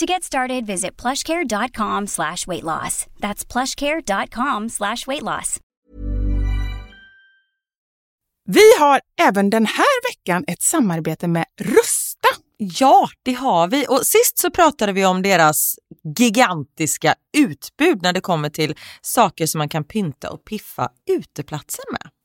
To get started, visit plushcare.com slash weight loss. That's plushcare.com slash weight loss. Vi har även den här veckan ett samarbete med Rusta. Ja, det har vi. Och sist så pratade vi om deras gigantiska utbud när det kommer till saker som man kan pynta och piffa uteplatser med.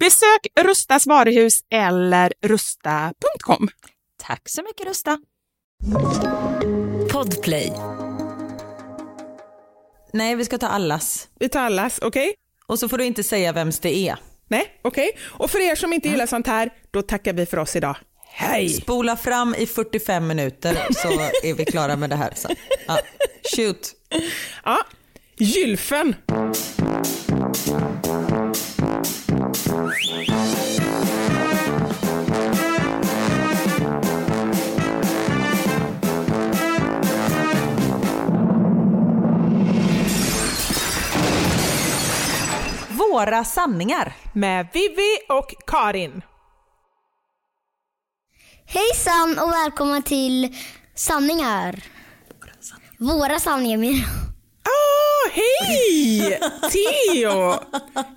Besök Rustas varuhus eller rusta.com. Tack så mycket Rusta. Podplay. Nej, vi ska ta allas. Vi tar allas, okej? Och så får du inte säga vems det är. Nej, okej. Och för er som inte gillar sånt här, då tackar vi för oss idag. Hej! Spola fram i 45 minuter så är vi klara med det här sen. Ja. Shoot. Ja, Gylfen. Våra sanningar. Med Vivi och Karin. Hejsan och välkomna till Sanningar. Våra sanningar menar jag. Hej! Theo!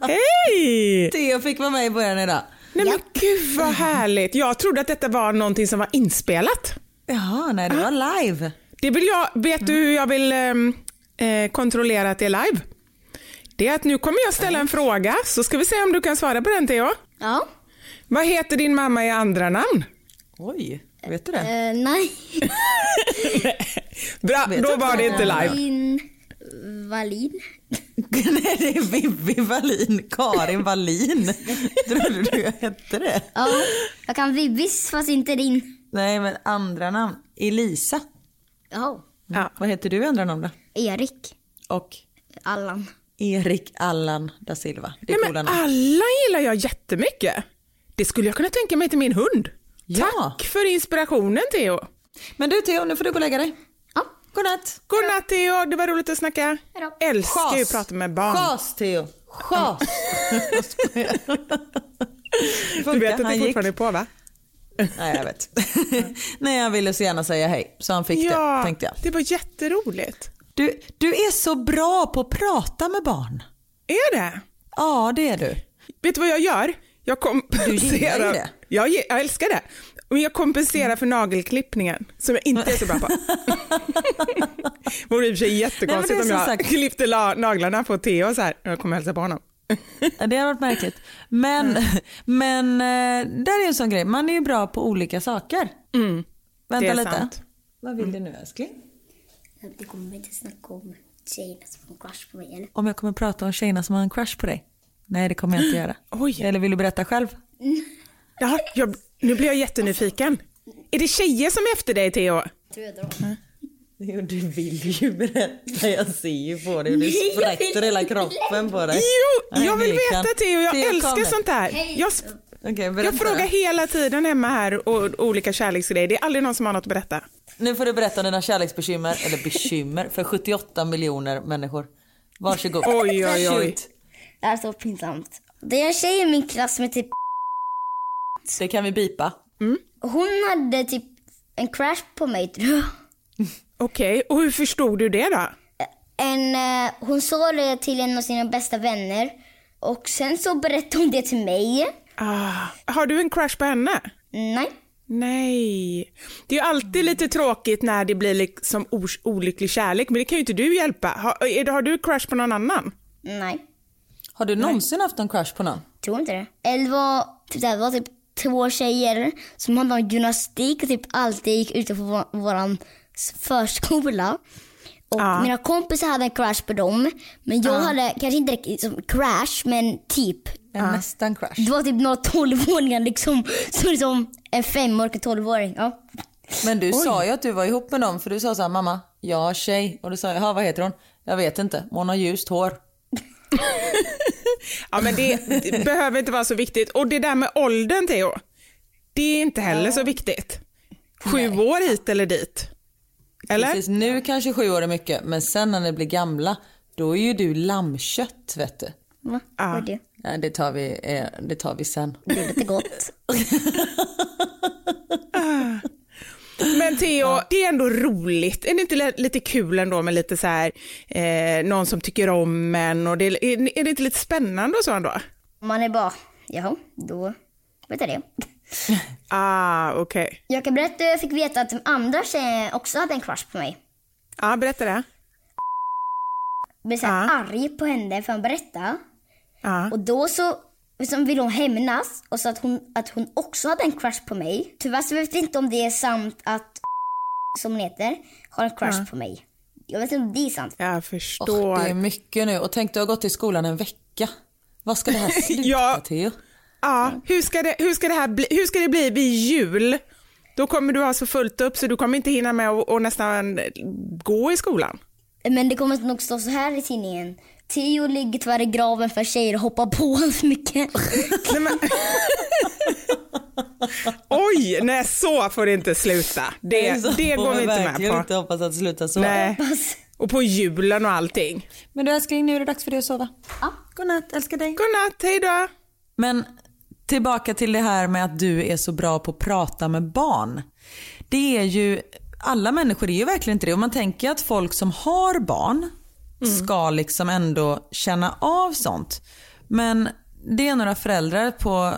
Hej! Theo fick vara med i början idag. Nej men gud vad härligt. Jag trodde att detta var någonting som var inspelat. Jaha, nej det var live. Det vill jag, vet du hur jag vill ehm, eh, kontrollera att det är live? det är att nu kommer jag ställa en fråga, så ska vi se om du kan svara på den Theo. Ja. Vad heter din mamma i andra namn? Oj, vet du det? Eh, nej. Bra, Vet då var det inte live. Wallin. Nej, det är Vivi Wallin. Karin Wallin. Trodde du hette det? Ja. Jag kan Vibbis fast inte din. Nej, men andra namn. Elisa. Jaha. Ja. Vad heter du i andra namn då? Erik. Och Allan. Erik Allan da Silva. Det är Nej, men namn. alla gillar jag jättemycket. Det skulle jag kunna tänka mig till min hund. Ja. Tack för inspirationen Theo. Men du Theo, nu får du gå och lägga dig. Godnatt. Godnatt Theo, det var roligt att snacka. Hejdå. Älskar ju att prata med barn. Chas Theo. Chas. Du vet att Han det gick. fortfarande är på va? Nej, jag vet. Nej, jag ville så gärna säga hej, så han fick Ja, det, tänkte jag. det var jätteroligt. Du, du är så bra på att prata med barn. Är det? Ja, det är du. Vet du vad jag gör? Jag kompenserar. Du gillar det. Jag, jag älskar det. Och jag kompenserar för nagelklippningen, som jag inte är så bra på. Vore i och för sig jättekonstigt Nej, om det jag sagt- klippte la- naglarna på Theo så här. Jag kommer hälsa på honom. Det har varit märkligt. Men, men eh, där är en sån grej, man är ju bra på olika saker. Mm, Vänta det är lite. sant. Vad vill du nu älskling? Det kommer inte snacka om tjejerna som får crush på mig eller? Om jag kommer prata om tjejerna som har en crush på dig? Nej, det kommer jag inte göra. Oj. Eller vill du berätta själv? Ja, jag, nu blir jag jättenyfiken. Är det tjejer som är efter dig Theo? Jo, du vill ju berätta. Jag ser ju på dig hur du sprätter hela kroppen på dig. Jo, jag vill veta Theo. Jag Theo, älskar sånt här. Jag, berätta. jag frågar hela tiden hemma här och, olika kärleksgrejer. Det är aldrig någon som har något att berätta. Nu får du berätta om dina kärleksbekymmer, eller bekymmer, för 78 miljoner människor. Varsågod. Oj, oj, oj. Det här är så pinsamt. Det är en tjej i min klass som är typ, Det kan vi bipa. hon hade typ en crush på mig tror jag. Okej, och hur förstod du det då? En, eh, hon sa det till en av sina bästa vänner och sen så berättade hon det till mig. Ah, har du en crush på henne? Nej. Nej. Det är ju alltid lite tråkigt när det blir liksom olycklig kärlek, men det kan ju inte du hjälpa. Har, har du crush på någon annan? Nej. Har du någonsin haft en crush på någon? Tror inte det. Eller var typ, det var typ två tjejer som hade en gymnastik och typ alltid gick ute på vår, våran förskola. Och Ja. mina kompisar hade en crush på dem. Men jag hade kanske inte riktigt som crush, men typ. En nästan crush. Det var typ några tolvåringar liksom. Som liksom en femårig tolvåring. Ja. Men du sa ju att du var ihop med någon för du sa så här, mamma, jag har tjej. Och du sa, jaha vad heter hon? Jag vet inte, hon har ljust hår. Ja, men det, det behöver inte vara så viktigt. Och det där med åldern, Theo, det är inte heller så viktigt. Sju år hit eller dit. Eller? Precis, nu kanske sju år är mycket, men sen när ni blir gamla, då är ju du lammkött vet du. Va? Ja. Vad är det? Nej, det tar vi, eh, det tar vi sen. Det är lite gott. Men Theo, det är ändå roligt. Är det inte li- lite kul ändå med lite så här, eh, någon som tycker om en och det, är, är det inte lite spännande och så ändå? Man är bara, jaha, då vet jag det. Ah, okej. Jag kan berätta hur jag fick veta att de andra tjejerna också hade en crush på mig. Ja, berätta det. Jag blev så här Ja. arg på henne för att berätta. Ja. Och då så liksom ville hon hämnas och sa att hon, att hon också hade en crush på mig. Tyvärr så vet jag inte om det är sant att som hon heter har en crush på mig. Jag vet inte om det är sant. Jag förstår. det är mycket nu. Och tänk du har gått i skolan en vecka. Vad ska det här sluta Ja. Theo? Ja, hur ska, det, hur, ska det här bli, hur ska det bli vid jul? Då kommer du ha så fullt upp så du kommer inte hinna med att nästan gå i skolan. Men det kommer nog stå så här i tidningen. Theo ligger tyvärr i graven för tjejer och hoppar på honom för mycket. Nej, men... Oj, nej så får det inte sluta. Det, Så det går vi inte med på. inte hoppas att det slutar så. Nej. Och på julen och allting. Men du älskling, nu är det dags för dig att sova. Ja. Godnatt, älskar dig. Godnatt, hej då. Men tillbaka till det här med att du är så bra på att prata med barn. Det är ju, alla människor är ju verkligen inte det. Och man tänker att folk som har barn Mm. ska liksom ändå känna av sånt. Men det är några föräldrar på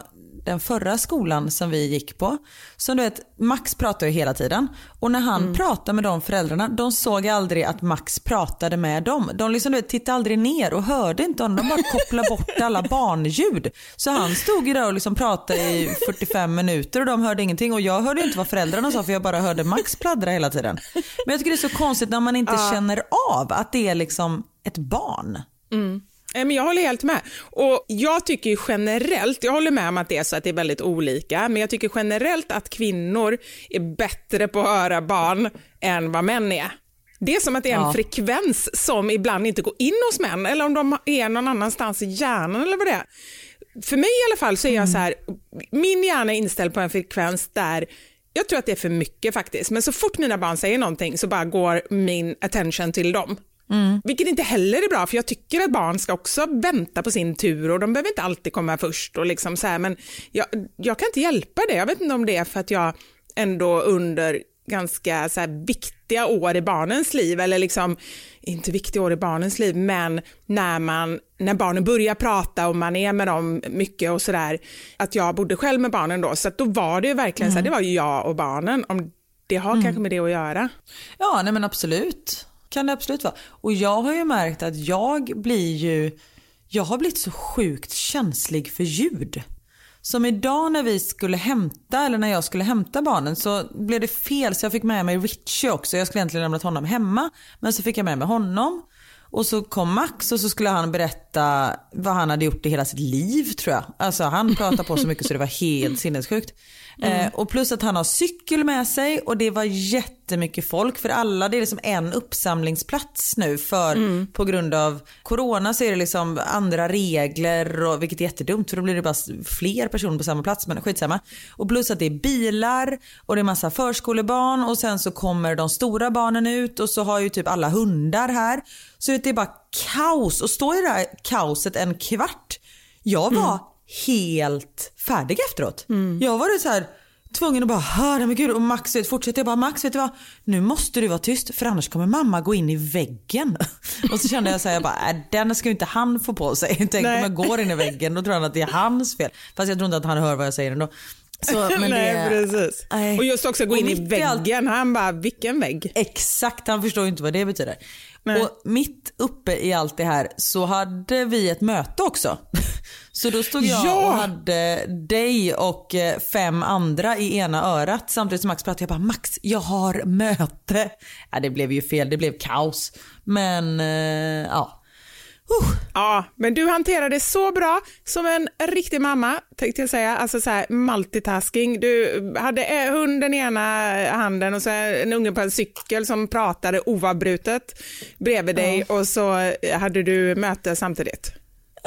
den förra skolan som vi gick på. Som du vet, Max pratar ju hela tiden och när han Mm. pratade med de föräldrarna, de såg aldrig att Max pratade med dem. De liksom, du vet, tittade aldrig ner och hörde inte honom, de bara kopplade bort alla barnljud. Så han stod ju där och liksom pratade i 45 minuter och de hörde ingenting och jag hörde inte vad föräldrarna sa för jag bara hörde Max pladdra hela tiden. Men jag tycker det är så konstigt när man inte känner av att det är liksom ett barn. Nej, men jag håller helt med. Och Jag tycker generellt, jag håller med om att det är så att det är väldigt olika, men jag tycker generellt att kvinnor är bättre på att höra barn än vad män är. Det är som att det är en Ja. frekvens som ibland inte går in hos män, eller om de är någon annanstans i hjärnan eller vad det är. För mig i alla fall så är jag så här, min hjärna är inställd på en frekvens där jag tror att det är för mycket faktiskt, men så fort mina barn säger någonting så bara går min attention till dem. Vilket inte heller är bra, för jag tycker att barn ska också vänta på sin tur och de behöver inte alltid komma först. Och liksom så här, men jag, jag kan inte hjälpa det. Jag vet inte om det är för att jag ändå under ganska så här viktiga år i barnens liv, eller liksom, inte viktiga år i barnens liv, men när, man, när barnen börjar prata och man är med dem mycket och sådär, att jag bodde själv med barnen då, så då var det ju verkligen så här, det var jag och barnen, om det har kanske med det att göra. Ja, nej men absolut. Kan det absolut vara. Och jag har ju märkt att jag blir ju, jag har blivit så sjukt känslig för ljud. Som idag när vi skulle hämta, eller när jag skulle hämta barnen så blev det fel så jag fick med mig Richie också. Jag skulle egentligen lämnat honom hemma men så fick jag med mig honom. Och så kom Max och så skulle han berätta vad han hade gjort i hela sitt liv tror jag. Alltså han pratade på så mycket så det var helt sinnessjukt. Eh, och plus att han har cykel med sig och det var jättemycket folk för alla. Det är liksom en uppsamlingsplats nu för på grund av corona så är det liksom andra regler och vilket är jättedumt för då blir det bara fler personer på samma plats men skitsamma. Och plus att det är bilar och det är massa förskolebarn och sen så kommer de stora barnen ut och så har ju typ alla hundar här. Så det är bara kaos och stå i det här kaoset en kvart. Jag var helt färdig efteråt. Jag var så här tvungen att bara höra men gud och Max vet, fortsätter jag bara Max vet du vad nu måste du vara tyst för annars kommer mamma gå in i väggen. Och så kände jag så här, jag bara äh, den ska ju inte han få på sig. Tänk om Nej. jag går in i väggen då tror han att det är hans fel. Fast jag tror inte att han hör vad jag säger ändå. Så, men Nej, det, precis. Nej. Och just också gå in i väggen. Han bara, vilken vägg? Exakt, han förstår ju inte vad det betyder. Nej. Och mitt uppe i allt det här så hade vi ett möte också. Så då stod jag Ja. och hade dig och eh, fem andra i ena örat samtidigt som Max pratade. Jag bara Max, jag har möte. Ja, det blev ju fel, det blev kaos. Men eh, ja. Uh, Ja, men du hanterar det så bra som en riktig mamma, tänkte jag säga. Alltså så här multitasking. Du hade eh, hunden i ena handen och så en unge på en cykel som pratade oavbrutet bredvid dig och så hade du möte samtidigt.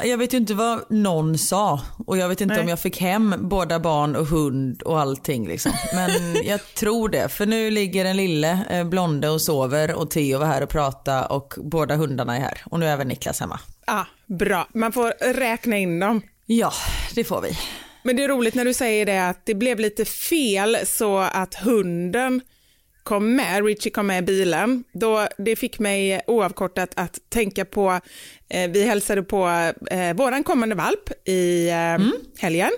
Jag vet ju inte vad någon sa och jag vet inte Nej. om jag fick hem båda barn och hund och allting liksom. Men jag tror det för nu ligger den lille eh, blonde och sover och Theo var här och prata och båda hundarna är här och nu är även Niklas hemma. Ja, bra. Man får räkna in dem. Ja, det får vi. Men det är roligt när du säger det att det blev lite fel så att hunden kom med, Richie kom med i bilen. Då, det fick mig oavkortat att tänka på, vi hälsade på eh, våran kommande valp i eh, helgen.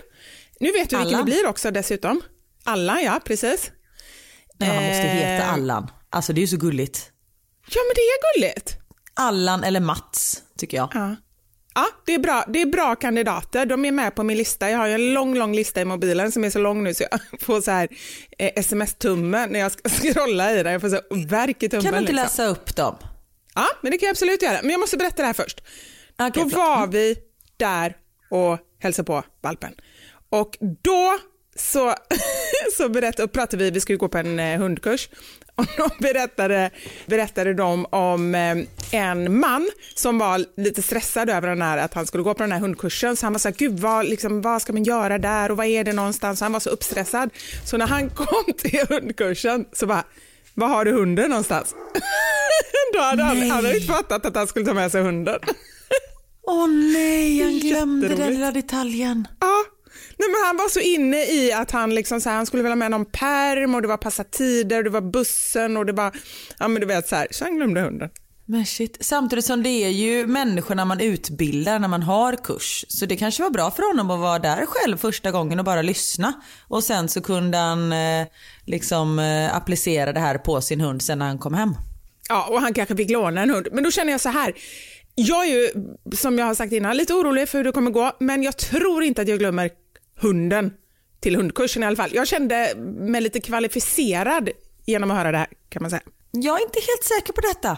Nu vet du vilken det blir också dessutom. Allan, ja precis. Men han måste heta Eh. Allan. Alltså det är ju så gulligt. Ja men det är gulligt. Allan eller Mats tycker jag. Ja. Ja, det är, bra. det är bra kandidater. De är med på min lista. Jag har ju en lång, lång lista i mobilen som är så lång nu så jag får så här eh, sms-tumme när jag ska scrolla i den. Jag får så här värk i tummen. Kan du inte liksom. läsa upp dem? Ja, men det kan jag absolut göra. Men jag måste berätta det här först. Okej, då förlåt. var vi där och hälsade på valpen. Och då så, så berättade, och pratade vi, vi skulle gå på en eh, hundkurs, och då berättade, berättade de om eh, en man som var lite stressad över den här, att han skulle gå på den här hundkursen. Så han var så här, gud vad, liksom, vad ska man göra där och vad är det någonstans? Så han var så uppstressad. Så när han kom till hundkursen så bara, var har du hunden någonstans? Då hade han, han hade inte fattat att han skulle ta med sig hunden. Åh nej, han glömde den lilla detaljen. Ja, Nej, men han var så inne i att han, liksom så här, han skulle vilja med någon perm och det var passa tider och det var bussen och det var, ja men du vet så här, så han glömde hunden. Men shit. Samtidigt som det är ju människorna man utbildar när man har kurs. Så det kanske var bra för honom att vara där själv första gången och bara lyssna. Och sen så kunde han eh, liksom eh, applicera det här på sin hund sen när han kom hem. Ja, och han kanske fick låna en hund. Men då känner jag så här. Jag är ju, som jag har sagt innan, lite orolig för hur det kommer gå, men jag tror inte att jag glömmer hunden till hundkursen i alla fall. Jag kände mig lite kvalificerad genom att höra det här, kan man säga. Jag är inte helt säker på detta.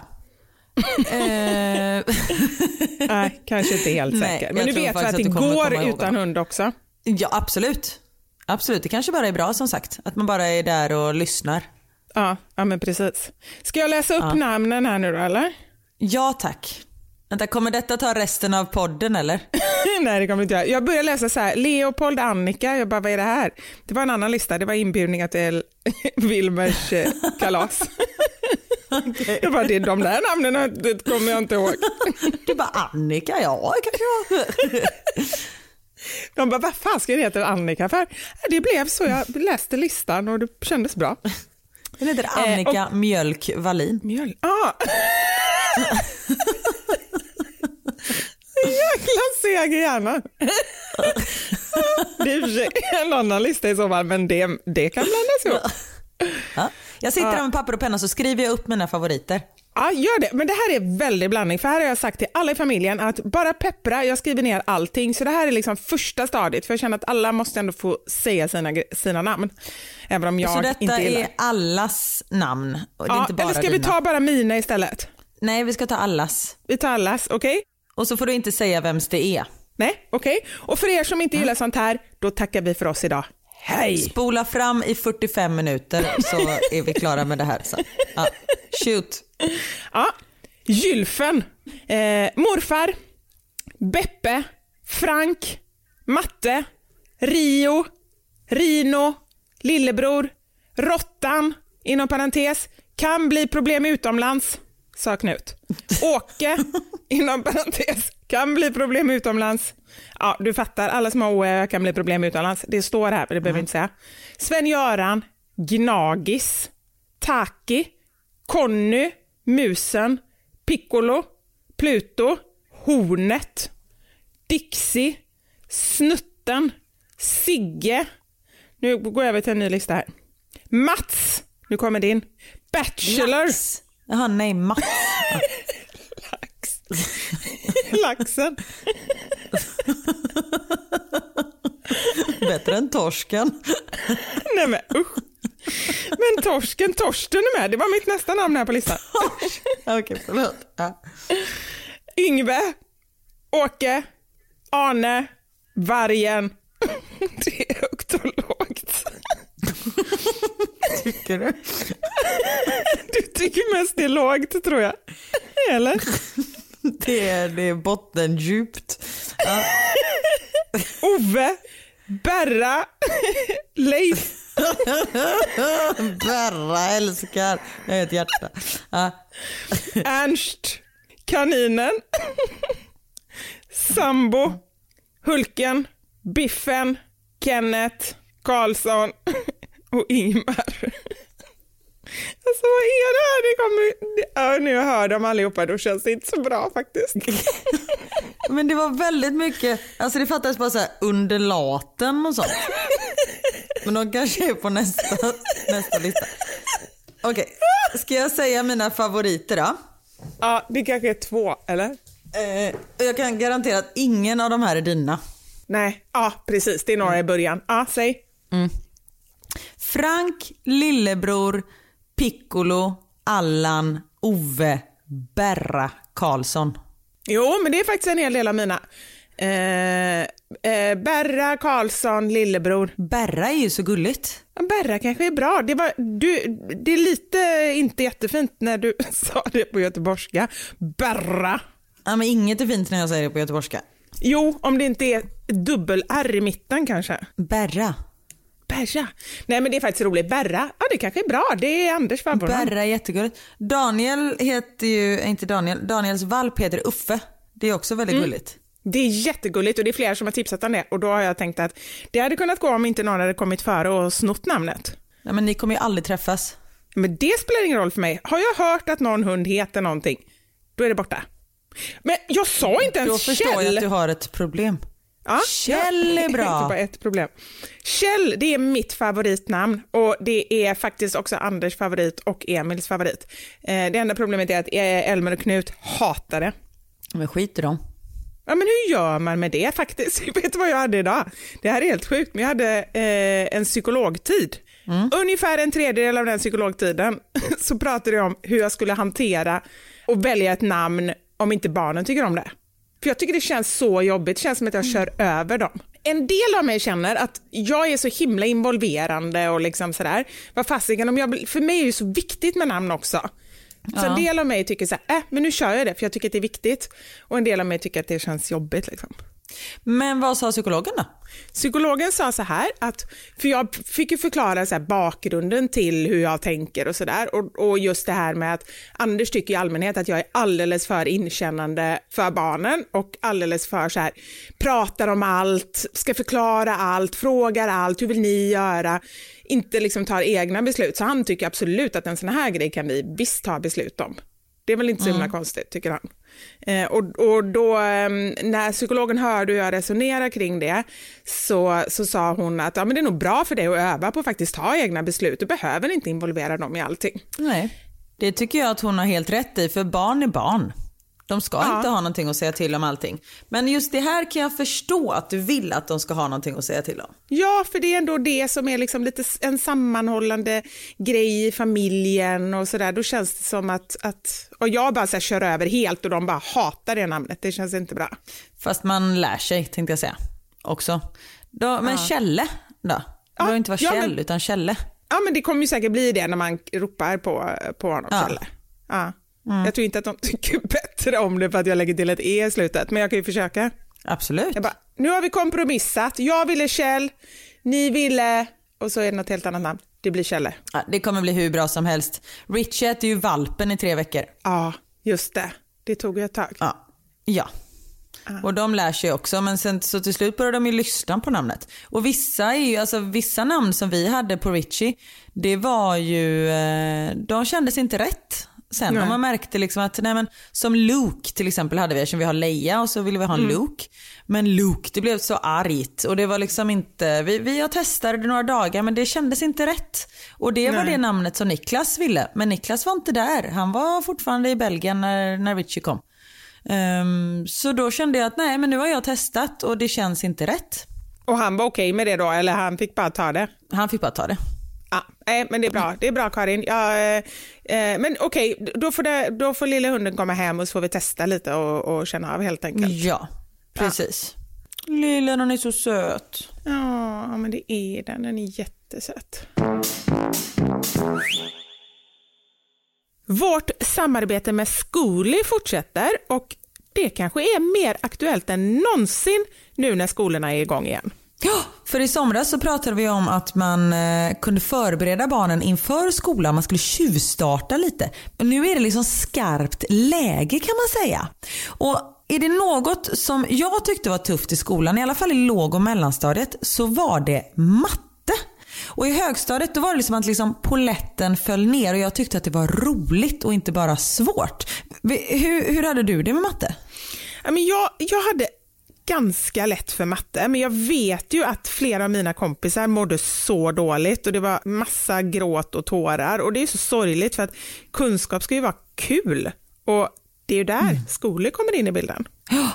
Eh, Nej, kanske inte helt säker. Men du vet faktiskt att det går utan hund också? ja, absolut. Absolut, det kanske bara är bra som sagt. Att man bara är där och lyssnar. Ja, ja men precis. Ska jag läsa upp namnen här nu då eller? Ja tack. Vänta, kommer detta ta resten av podden eller? Nej det kommer inte jag. Jag börjar läsa så här, Leopold, Annika, jag bara vad är det här? Det var en annan lista, det var inbjudningar till Wilmers eh, kalas. Jag bara, det är de där namnen det kommer jag inte ihåg. Du bara Annika, ja kanske. De bara, vad fan ska det heta Annika för? Det blev så, jag läste listan och det kändes bra. Den heter Annika Mjölk Wallin. Mjöl. Ah. Jäkla seg i hjärnan. Det är och en annan lista i så fall, men det, det kan blandas ihop. Ja. Jag sitter här med papper och penna så skriver jag upp mina favoriter. Ja, gör det. Men det här är väldigt blandning, för här har jag sagt till alla i familjen att bara peppra, jag skriver ner allting. Så det här är liksom första stadiet, för jag känner att alla måste ändå få säga sina, sina namn. Även om jag så detta inte gillar. är allas namn och Ja, inte bara eller ska vi dina. ta bara mina istället? Nej, vi ska ta allas. Vi tar allas, okej? Och så får du inte säga vems det är. Nej, okej. Och för er som inte gillar sånt här, då tackar vi för oss idag. Hej! Spola fram i 45 minuter så är vi klara med det här sen. Ja. Shoot. Ja, Gylfen, eh, morfar, Beppe, Frank, Matte, Rio, Rino, lillebror, Råttan, inom parentes, kan bli problem utomlands, sa Knut. Åke, inom parentes, kan bli problem utomlands. Ja, du fattar, alla som har OE kan bli problem utomlands. Det står här, men det behöver vi inte säga. Sven-Göran, Gnagis, Taki, Conny, Musen, Piccolo, Pluto, Hornet, Dixie, Snutten, Sigge. Nu går jag över till en ny lista här. Mats, nu kommer din. Bachelor, Max. Jaha, nej, Max. Laxen, Bättre än torsken. nej men usch. Men torsken, Torsten är med, det var mitt nästa namn här på listan. Okej, förlåt. Ja. Yngve, Åke, Arne, Vargen. Det är högt och lågt. Tycker du? Du tycker mest det är lågt tror jag. Eller? Det är, det är bottendjupt. Ja. Ove, Berra, Leif, Berra älskar. Jag är ett hjärta. Ja. Ernst, Kaninen, Sambo, Hulken, Biffen, Kenneth, Karlsson och Ingmar. Alltså vad är det här? Det kommer... Ja, nu jag hör dem allihopa, då känns det inte så bra faktiskt. Men det var väldigt mycket, alltså det fattades bara så här underlaten och sånt. Men de kanske är på nästa, nästa lista. Okej, ska jag säga mina favoriter då? Ja, det kanske är två, eller? Eh, jag kan garantera att ingen av de här är dina. Nej, ja precis, det är några i början. Ja, säg. Frank, lillebror, Piccolo, Allan, Ove, Berra, Karlsson. Jo, men det är faktiskt en hel del av mina. Eh, eh, Berra, Karlsson, lillebror. Berra är ju så gulligt. Berra kanske är bra. Det, var, du, det är lite inte jättefint när du sa det på göteborgska. Berra. Ja, men inget är fint när jag säger det på göteborgska. Jo, om det inte är dubbel-R i mitten kanske. Berra. Berra. Nej, men det är faktiskt roligt. Berra, ja det kanske är bra. Det är Anders favoritnamn. Berra är jättegulligt. Daniel heter ju, inte Daniel, Daniels valp heter Uffe. Det är också väldigt gulligt. Det är jättegulligt och det är flera som har tipsat om det och då har jag tänkt att det hade kunnat gå om inte någon hade kommit före och snott namnet. Nej, men ni kommer ju aldrig träffas. Men det spelar ingen roll för mig. Har jag hört att någon hund heter någonting, då är det borta. Men jag sa inte ens Då förstår jag Kjell. att du har ett problem. Ja, Kjell är bra. inte bara ett problem. Kjell, det är mitt favoritnamn och det är faktiskt också Anders favorit och Emils favorit. Eh, det enda problemet är att eh, Elmer och Knut hatar det. Men skit i dem. Ja, men hur gör man med det faktiskt? Vet du vad jag hade idag? Det här är helt sjukt, men jag hade eh, en psykologtid. Ungefär en tredjedel av den psykologtiden så pratade jag om hur jag skulle hantera och välja ett namn om inte barnen tycker om det. För jag tycker det känns så jobbigt, det känns som att jag kör över dem. En del av mig känner att jag är så himla involverande och liksom sådär. Vad fasiken, om jag, för mig är det så viktigt med namn också. Så en del av mig tycker så här, äh, men nu kör jag det för jag tycker att det är viktigt. Och en del av mig tycker att det känns jobbigt. Liksom. Men vad sa psykologen då? Psykologen sa så här, att, för jag fick ju förklara så bakgrunden till hur jag tänker och sådär. Och, och just det här med att Anders tycker i allmänhet att jag är alldeles för inkännande för barnen och alldeles för så här, pratar om allt, ska förklara allt, frågar allt, hur vill ni göra? Inte liksom tar egna beslut. Så han tycker absolut att en sån här grej kan vi visst ta beslut om. Det är väl inte så himla konstigt, tycker han. Eh, och, och då, eh, när psykologen hörde hur jag resonerar kring det, så, så sa hon att ja, men det är nog bra för dig att öva på att faktiskt ta egna beslut. Du behöver inte involvera dem i allting. Nej. Det tycker jag att hon har helt rätt i, för barn är barn. De ska Ja. inte ha någonting att säga till om allting. Men just det här kan jag förstå att du vill att de ska ha någonting att säga till om. Ja, för det är ändå det som är liksom lite en sammanhållande grej i familjen och sådär. Då känns det som att, att och jag bara så här, kör över helt och de bara hatar det namnet. Det känns inte bra. Fast man lär sig tänkte jag säga också. Då, men Kjelle då? Det Ja, behöver inte vara ja, Kjell men- utan Kjelle. Ja, men det kommer ju säkert bli det när man ropar på, på honom, Ja. Kjelle. Ja. Jag tror inte att de tycker bättre om det för att jag lägger till ett e i slutet, men jag kan ju försöka. Absolut. Bara, nu har vi kompromissat. Jag ville Kjell, ni ville, och så är det något helt annat namn. Det blir Kjelle. Ja, det kommer bli hur bra som helst. Richie äter ju valpen i tre veckor. Ja, just det. Det tog ju ett tag. Ja. ja. Och de lär sig också men sen så till slut börjar de ju lyssna på namnet. Och vissa är ju, alltså vissa namn som vi hade på Richie, det var ju, eh, de kändes inte rätt. Sen Nej. och man märkte liksom att, nej men som Luke till exempel hade vi, eftersom vi har Leia och så ville vi ha en Luke. Men Luke, det blev så argt och det var liksom inte, vi, vi har testat det några dagar men det kändes inte rätt. Och det var Nej. det namnet som Niklas ville, men Niklas var inte där. Han var fortfarande i Belgien när, när Richie kom. Ehm, så då kände jag att nej men nu har jag testat och det känns inte rätt. Och han var okej med det då, eller han fick bara ta det? Han fick bara ta det. Ja, nej, men det är bra. Det är bra Karin. Ja, eh, eh, men okej, då, får det, då får lilla hunden komma hem och så får vi testa lite och, och känna av helt enkelt. Ja, precis. Lilla den är så söt. Ja, men det är den. Den är jättesöt. Vårt samarbete med Zcooly fortsätter och det kanske är mer aktuellt än någonsin nu när skolorna är igång igen. Ja, för i somras så pratade vi om att man eh, kunde förbereda barnen inför skolan. Man skulle tjuvstarta lite. Men nu är det liksom skarpt läge kan man säga. Och är det något som jag tyckte var tufft i skolan, i alla fall i låg och mellanstadiet, så var det matte. Och i högstadiet då var det liksom att liksom poletten föll ner och jag tyckte att det var roligt och inte bara svårt. Hur, hur hade du det med matte? Jag, jag hade ganska lätt för matte, men jag vet ju att flera av mina kompisar mådde så dåligt och det var massa gråt och tårar. Och det är så sorgligt för att kunskap ska ju vara kul. Och det är ju där skolor kommer in i bilden. Ja,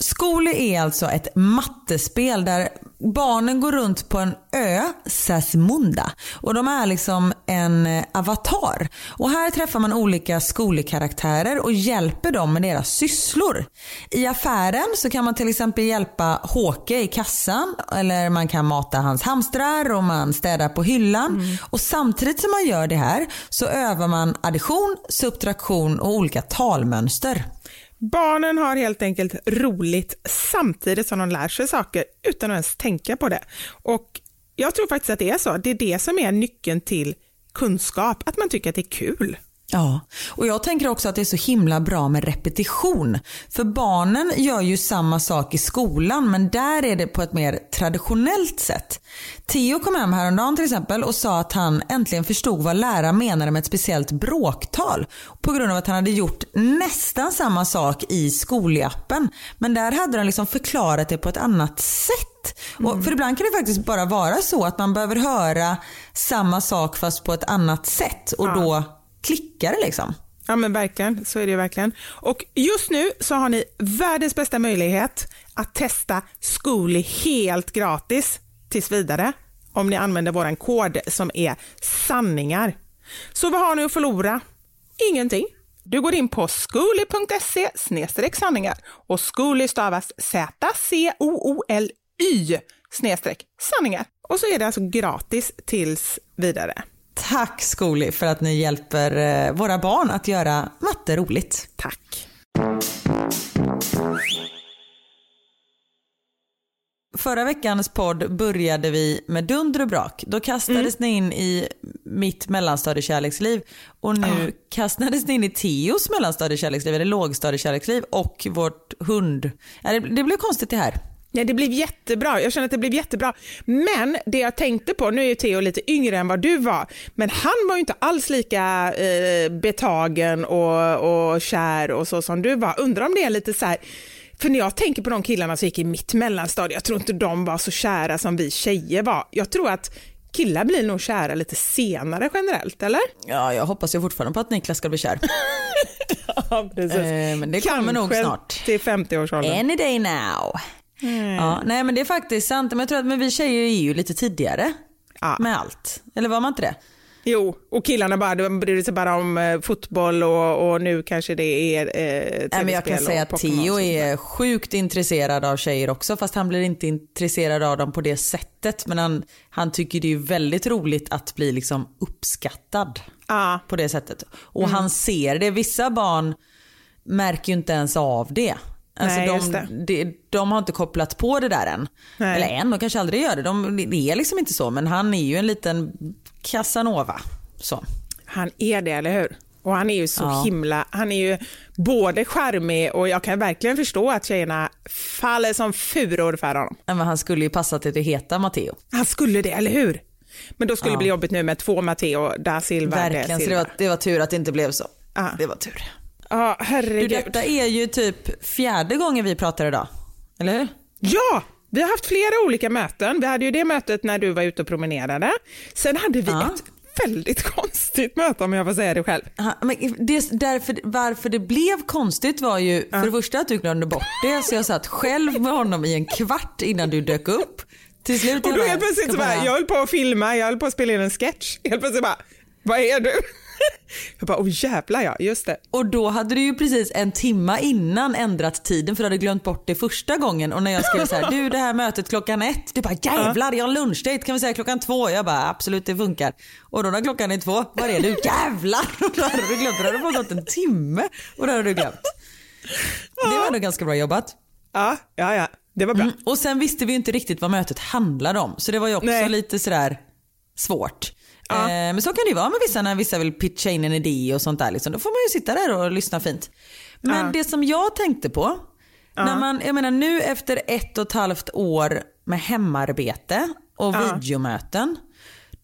Skole är alltså ett mattespel där barnen går runt på en ö, Sasmunda. Och de är liksom en eh, avatar. Och här träffar man olika skolekaraktärer och hjälper dem med deras sysslor. I affären så kan man till exempel hjälpa Håke i kassan eller man kan mata hans hamstrar och man städar på hyllan. Och samtidigt som man gör det här så övar man addition, subtraktion och olika talmönster. Barnen har helt enkelt roligt samtidigt som de lär sig saker utan att ens tänka på det. Och jag tror faktiskt att det är så. Det är det som är nyckeln till kunskap, att man tycker att det är kul. Ja, och jag tänker också att det är så himla bra med repetition. För barnen gör ju samma sak i skolan men där är det på ett mer traditionellt sätt. Theo kom hem häromdagen till exempel och sa att han äntligen förstod vad läraren menade med ett speciellt bråktal. På grund av att han hade gjort nästan samma sak i skolappen. Men där hade de liksom förklarat det på ett annat sätt. Och för ibland kan det faktiskt bara vara så att man behöver höra samma sak fast på ett annat sätt och då klickar det liksom. Ja men verkligen, så är det ju verkligen. Och just nu så har ni världens bästa möjlighet att testa Zcooly helt gratis tills vidare om ni använder vår kod som är sanningar. Så vad har ni att förlora? Ingenting. Du går in på Zcooly.se sanningar och Zcooly stavas Z-C-O-O-L-Y snedstreck sanningar. Och så är det alltså gratis tills vidare. Tack Skoli för att ni hjälper eh, våra barn att göra matte roligt. Tack. Förra veckans podd började vi med dunder och brak. Då kastades ni in i mitt mellanstadiekärleksliv och nu kastades ni in i Teos mellanstadiekärleksliv, eller lågstadiekärleksliv och vårt hund. Det blev konstigt det här. Ja, det blev jättebra. Jag känner att det blev jättebra. Men det jag tänkte på, nu är ju Theo lite yngre än vad du var, men han var ju inte alls lika eh, betagen och, och kär och så som du var. Undrar om det är lite så här, för när jag tänker på de killarna som gick i mitt mellanstadie, jag tror inte de var så kära som vi tjejer var. Jag tror att killar blir nog kära lite senare generellt, eller? Ja, jag hoppas ju fortfarande på att Niklas ska bli kär. Ja, precis. Eh, men det kommer nog Kanske snart. till 50-årsåldern. Any day now. Ja, nej men det är faktiskt sant. Men jag tror att men vi tjejer är ju lite tidigare Ja. med allt. Eller var man inte det? Jo, och killarna bara, de bryr sig bara om eh, fotboll och, och nu kanske det är eh, Nej, men jag kan tv-spel säga att Theo är sjukt intresserad av tjejer också fast han blir inte intresserad av dem på det sättet. Men han, han tycker det är väldigt roligt att bli liksom uppskattad Ja, på det sättet. Och Mm. han ser det. Vissa barn märker ju inte ens av det. Alltså Nej, just de, det. de, de har inte kopplat på det där än. Nej. Eller än, de kanske aldrig gör det. De, det är liksom inte så. Men han är ju en liten Casanova. Så. han är det, eller hur? Och han är ju så Ja. himla, han är ju både charmig och jag kan verkligen förstå att tjejerna faller som furor för honom. Men han skulle ju passa till att heta Matteo. Han skulle det, eller hur? Men då skulle Ja. det bli jobbigt nu med två Matteo da Silva. Verkligen, så det Silva. var, det var tur att det inte blev så. Ja. Det var tur. Ja, Du, herregud. detta är ju typ fjärde gången vi pratar idag. Eller hur? Ja, vi har haft flera olika möten. Vi hade ju det mötet när du var ute och promenerade. Sen hade vi Ja. ett väldigt konstigt möte om jag får säga det själv. Aha, men det, därför, varför det blev konstigt var ju för det första att du glömde bort det så jag satt själv med honom i en kvart innan du dök upp. Till slut Och då helt plötsligt så bara- jag höll på att filma, jag höll på att spela in en sketch. Helt plötsligt bara, vad är du? Jag bara, åh jävlar ja, just det. Och då hade du ju precis en timma innan ändrat tiden för du hade glömt bort det första gången och när jag skrev så här, du det här mötet klockan ett, du bara jävlar jag har lunchdate kan vi säga klockan två? Jag bara absolut det funkar. Och då när klockan är två, var är du? Jävlar! Och då hade du glömt, då hade det bara gått en timme och då hade du glömt. Det var ändå ganska bra jobbat. Ja, ja, ja, det var bra. Mm. Och sen visste vi ju inte riktigt vad mötet handlade om så det var ju också Nej. lite sådär svårt. Ja. Eh, men så kan det ju vara med vissa när vissa vill pitcha in en idé och sånt där. Liksom. Då får man ju sitta där och lyssna fint. Men Ja. det som jag tänkte på, när man, jag menar nu efter ett och ett halvt år med hemarbete och videomöten.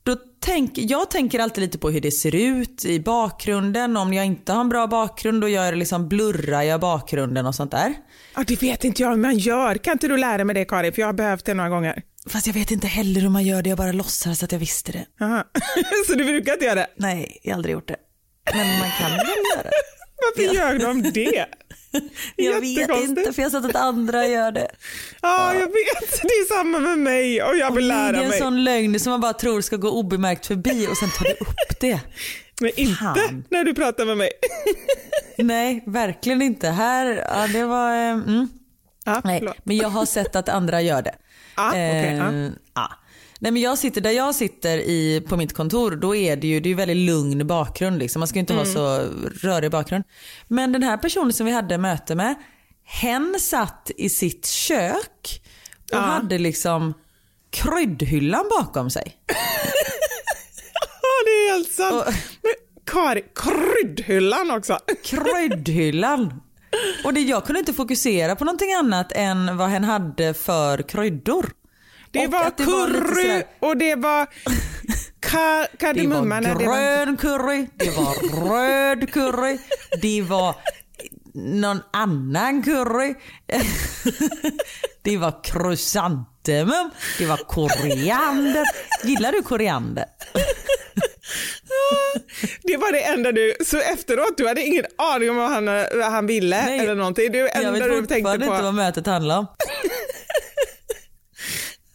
Då tänk, jag tänker alltid lite på hur det ser ut i bakgrunden. Om jag inte har en bra bakgrund då gör jag liksom blurrar jag bakgrunden och sånt där. Ja, det vet inte jag hur man gör. Kan inte du lära mig det Karin? För jag har behövt det några gånger. Fast jag vet inte heller hur man gör det, jag bara låtsas att jag visste det. Så du brukar inte göra det? Nej, jag har aldrig gjort det. Men man kan väl göra det. Varför gör de det? Jag vet inte för jag har sett att andra gör det. Ja, jag vet. Det är samma med mig och jag vill det lära är en mig. sån lögn som man bara tror ska gå obemärkt förbi och sen tar du upp det. Men inte Fan. när du pratar med mig. Nej, verkligen inte. Här, ja det var... eh, Mm. Ja, Nej, men jag har sett att andra gör det. Ja, okej, ja. Eh, ja. Nej, men jag sitter där jag sitter i, på mitt kontor, då är det ju det är ju väldigt lugn bakgrund. Liksom. Man ska ju inte Mm. ha så rörig bakgrund. Men den här personen som vi hade möte med, hen satt i sitt kök och Ja. hade liksom kryddhyllan bakom sig. Ja, det är helt sant. Och- Men Kar, kryddhyllan också. Kryddhyllan. Och det, jag kunde inte fokusera på någonting annat än vad hen hade för kryddor. Det Och var det var curry sådär- och det var ka, kardemumma. var det var- grön curry, det var röd curry, det var någon annan curry. Det var krysantemum, det var koriander. Gillar du koriander? Det var det enda du, så efteråt, du hade ingen aning om vad han, vad han ville Nej, eller någonting. Det Jag vet du tänkte på. inte vad mötet handlar om.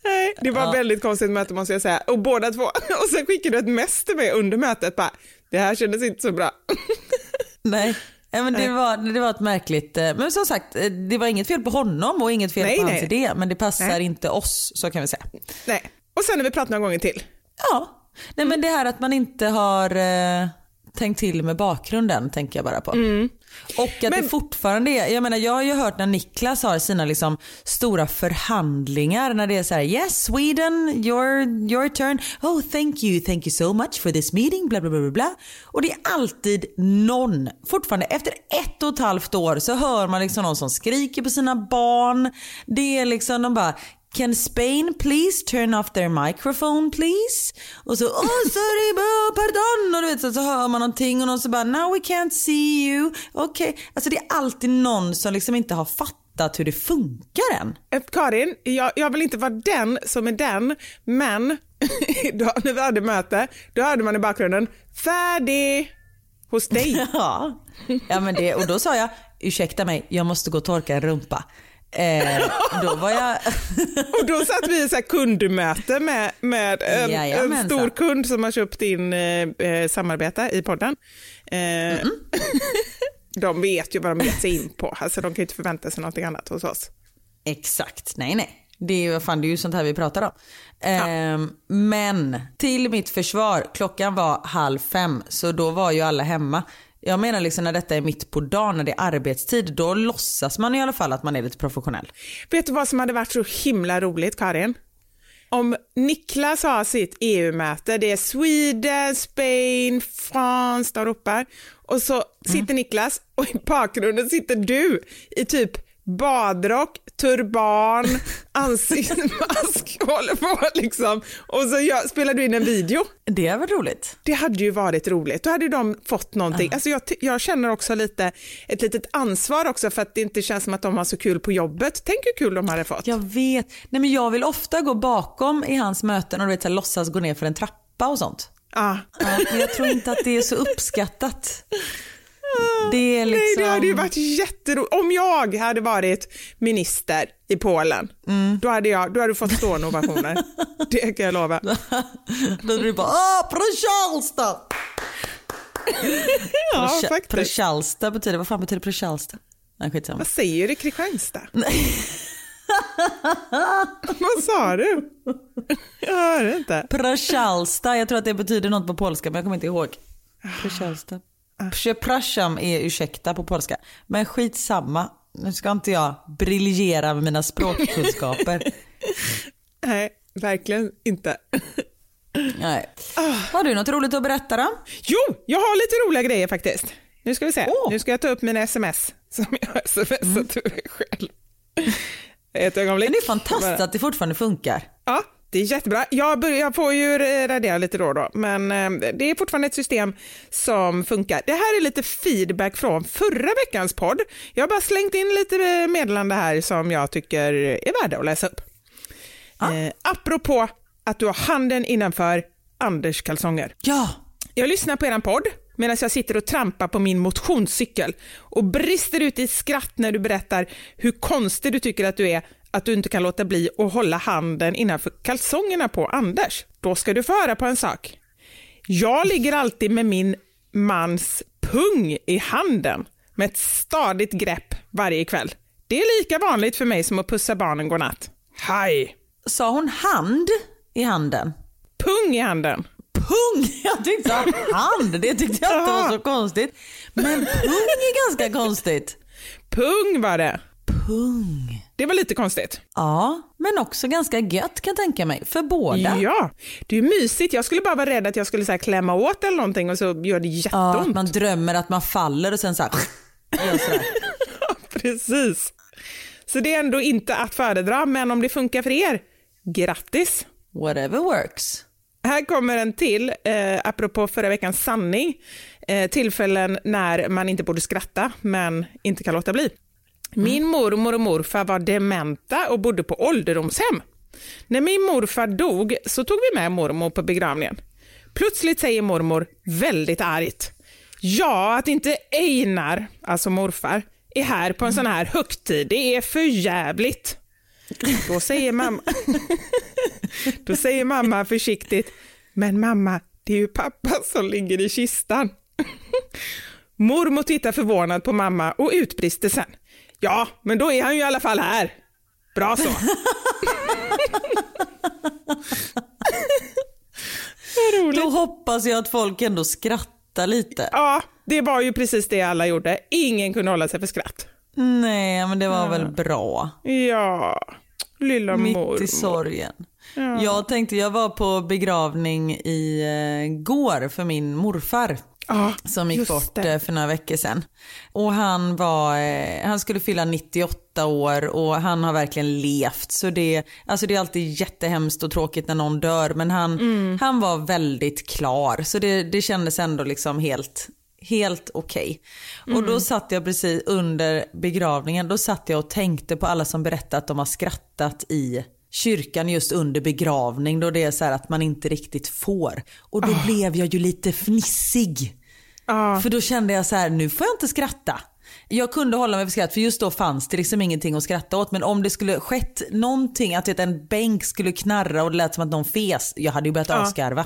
Nej, det var Ja. väldigt konstigt möte måste jag säga. Och båda två. Och sen skickade du ett mess till mig under mötet. Bara, det här kändes inte så bra. Nej. Ja, men det, var, det var ett märkligt, eh, men som sagt eh, det var inget fel på honom och inget fel Nej, på nej. hans idé men det passar Nej. inte oss så kan vi säga. Nej. Och sen har vi pratat några gånger till. Ja, nej men det här att man inte har eh, tänkt till med bakgrunden tänker jag bara på. Och att Men- det fortfarande är, jag menar jag har ju hört när Niklas har sina liksom stora förhandlingar när det är så här yes Sweden your, your turn, oh thank you, thank you so much for this meeting, bla bla bla, bla. Och det är alltid någon, fortfarande efter ett och ett halvt år så hör man liksom någon som skriker på sina barn. Det är liksom de bara Can Spain please turn off their microphone please? Och så oh sorry, pardon och du vet så, så hör man någonting och någon så bara now we can't see you. Okej, okay. alltså det är alltid någon som liksom inte har fattat hur det funkar än. Eh, Karin, jag, jag vill inte vara den som är den, men då, när vi hade möte, då hörde man i bakgrunden färdig hos dig. Ja, ja men det, och då sa jag ursäkta mig, jag måste gå och torka en rumpa. Eh, då var jag... Och då satt vi i så kundmöte med, med en, en stor kund som har köpt in eh, eh, samarbete i podden. Eh, de vet ju vad de gett sig in på, alltså de kan ju inte förvänta sig någonting annat hos oss. Exakt, nej nej. Det är, ju- fan, det är ju sånt här vi pratar om. Ehm, men till mitt försvar, klockan var halv fem så då var ju alla hemma. Jag menar liksom när detta är mitt på dagen, när det är arbetstid, då låtsas man i alla fall att man är lite professionell. Vet du vad som hade varit så himla roligt, Karin? Om Niklas har sitt EU-möte, det är Sweden, Spain, France, de ropar. Och så sitter Niklas och i bakgrunden sitter du i typ badrock, turban, ansiktsmask håller på liksom. Och så gör, spelar du in en video. Det är väl roligt? Det hade ju varit roligt. Då hade de fått någonting. Alltså jag, jag känner också lite ett litet ansvar också för att det inte känns som att de har så kul på jobbet. Tänk hur kul de hade fått. Jag vet. Nej men jag vill ofta gå bakom i hans möten och du vet, så här, låtsas gå ner för en trappa och sånt. Ja. Ja, men jag tror inte att det är så uppskattat. Det är liksom... Nej, det hade ju varit jätteroligt. Om jag hade varit minister i Polen, då, hade jag, då hade du fått stående ovationer. det kan jag lova. Då är det bara åh, Prochalsta! Ja, faktiskt. Prochalsta betyder, vad fan betyder? Nej skitsamma. Vad säger du Kristianstad? Vad sa du? Jag hörde inte. Prochalsta, jag tror att det betyder något på polska men jag kommer inte ihåg. Prochalsta. Przepraszam är ursäkta på polska. Men skitsamma, nu ska inte jag briljera med mina språkkunskaper. Nej, verkligen inte. Nej. Har du något roligt att berätta då? Jo, jag har lite roliga grejer faktiskt. Nu ska vi se. Åh. Nu ska jag ta upp mina sms som jag har smsat Mm. själv. Ett ögonblick. Men det är fantastiskt att det fortfarande funkar. Ja, det är jättebra. Jag, börjar, jag får ju radera lite då och då, men eh, det är fortfarande ett system som funkar. Det här är lite feedback från förra veckans podd. Jag har bara slängt in lite meddelande här som jag tycker är värda att läsa upp. Eh, apropå att du har handen innanför Anders kalsonger. Ja, Jag lyssnar på er podd medan jag sitter och trampar på min motionscykel och brister ut i skratt när du berättar hur konstig du tycker att du är att du inte kan låta bli att hålla handen innanför kalsongerna på Anders. Då ska du få höra på en sak. Jag ligger alltid med min mans pung i handen med ett stadigt grepp varje kväll. Det är lika vanligt för mig som att pussa barnen godnatt. Hej! sa hon hand i handen? Pung i handen. Pung! Jag tyckte att hand, det tyckte jag inte var så konstigt. Men pung är ganska konstigt. Pung var det. Pung. Det var lite konstigt. Ja, men också ganska gött kan jag tänka mig. För båda. Ja, det är mysigt. Jag skulle bara vara rädd att jag skulle så här klämma åt eller någonting och så gör det Ja, jätteont. man drömmer att man faller och sen så här, gör så här. Precis. Så det är ändå inte att föredra, men om det funkar för er, grattis! Whatever works. Här kommer en till, eh, apropå förra veckans sanning. Eh, tillfällen när man inte borde skratta, men inte kan låta bli. Min mormor och morfar var dementa och bodde på ålderdomshem. När min morfar dog så tog vi med mormor på begravningen. Plötsligt säger mormor väldigt argt. Ja, att inte Einar, alltså morfar, är här på en sån här högtid, det är för jävligt. Då säger mamma, då säger mamma försiktigt, men mamma, det är ju pappa som ligger i kistan. Mormor tittar förvånad på mamma och utbrister sen. Ja, men då är han ju i alla fall här. Bra så. Då hoppas jag att folk ändå skrattar lite. Ja, det var ju precis det alla gjorde. Ingen kunde hålla sig för skratt. Nej, men det var väl bra. Ja, lilla mormor. Mitt i sorgen. Jag tänkte, jag var på begravning i eh, går för min morfar. Ja, som gick bort det. eh, för några veckor sedan. Och han, var, eh, han skulle fylla 98 år och han har verkligen levt. Så det, alltså det är alltid jättehemskt och tråkigt när någon dör men han, Mm. han var väldigt klar. Så det, det kändes ändå liksom helt, helt okej. Och Mm. då satt jag precis under begravningen, då satt jag och tänkte på alla som berättat att de har skrattat i kyrkan just under begravning då det är så här att man inte riktigt får. Och då blev jag ju lite fnissig. Ja. För då kände jag så här, nu får jag inte skratta. Jag kunde hålla mig för skratt för just då fanns det liksom ingenting att skratta åt. Men om det skulle skett någonting, att vet, en bänk skulle knarra och det lät som att någon fes, jag hade ju börjat asgarva.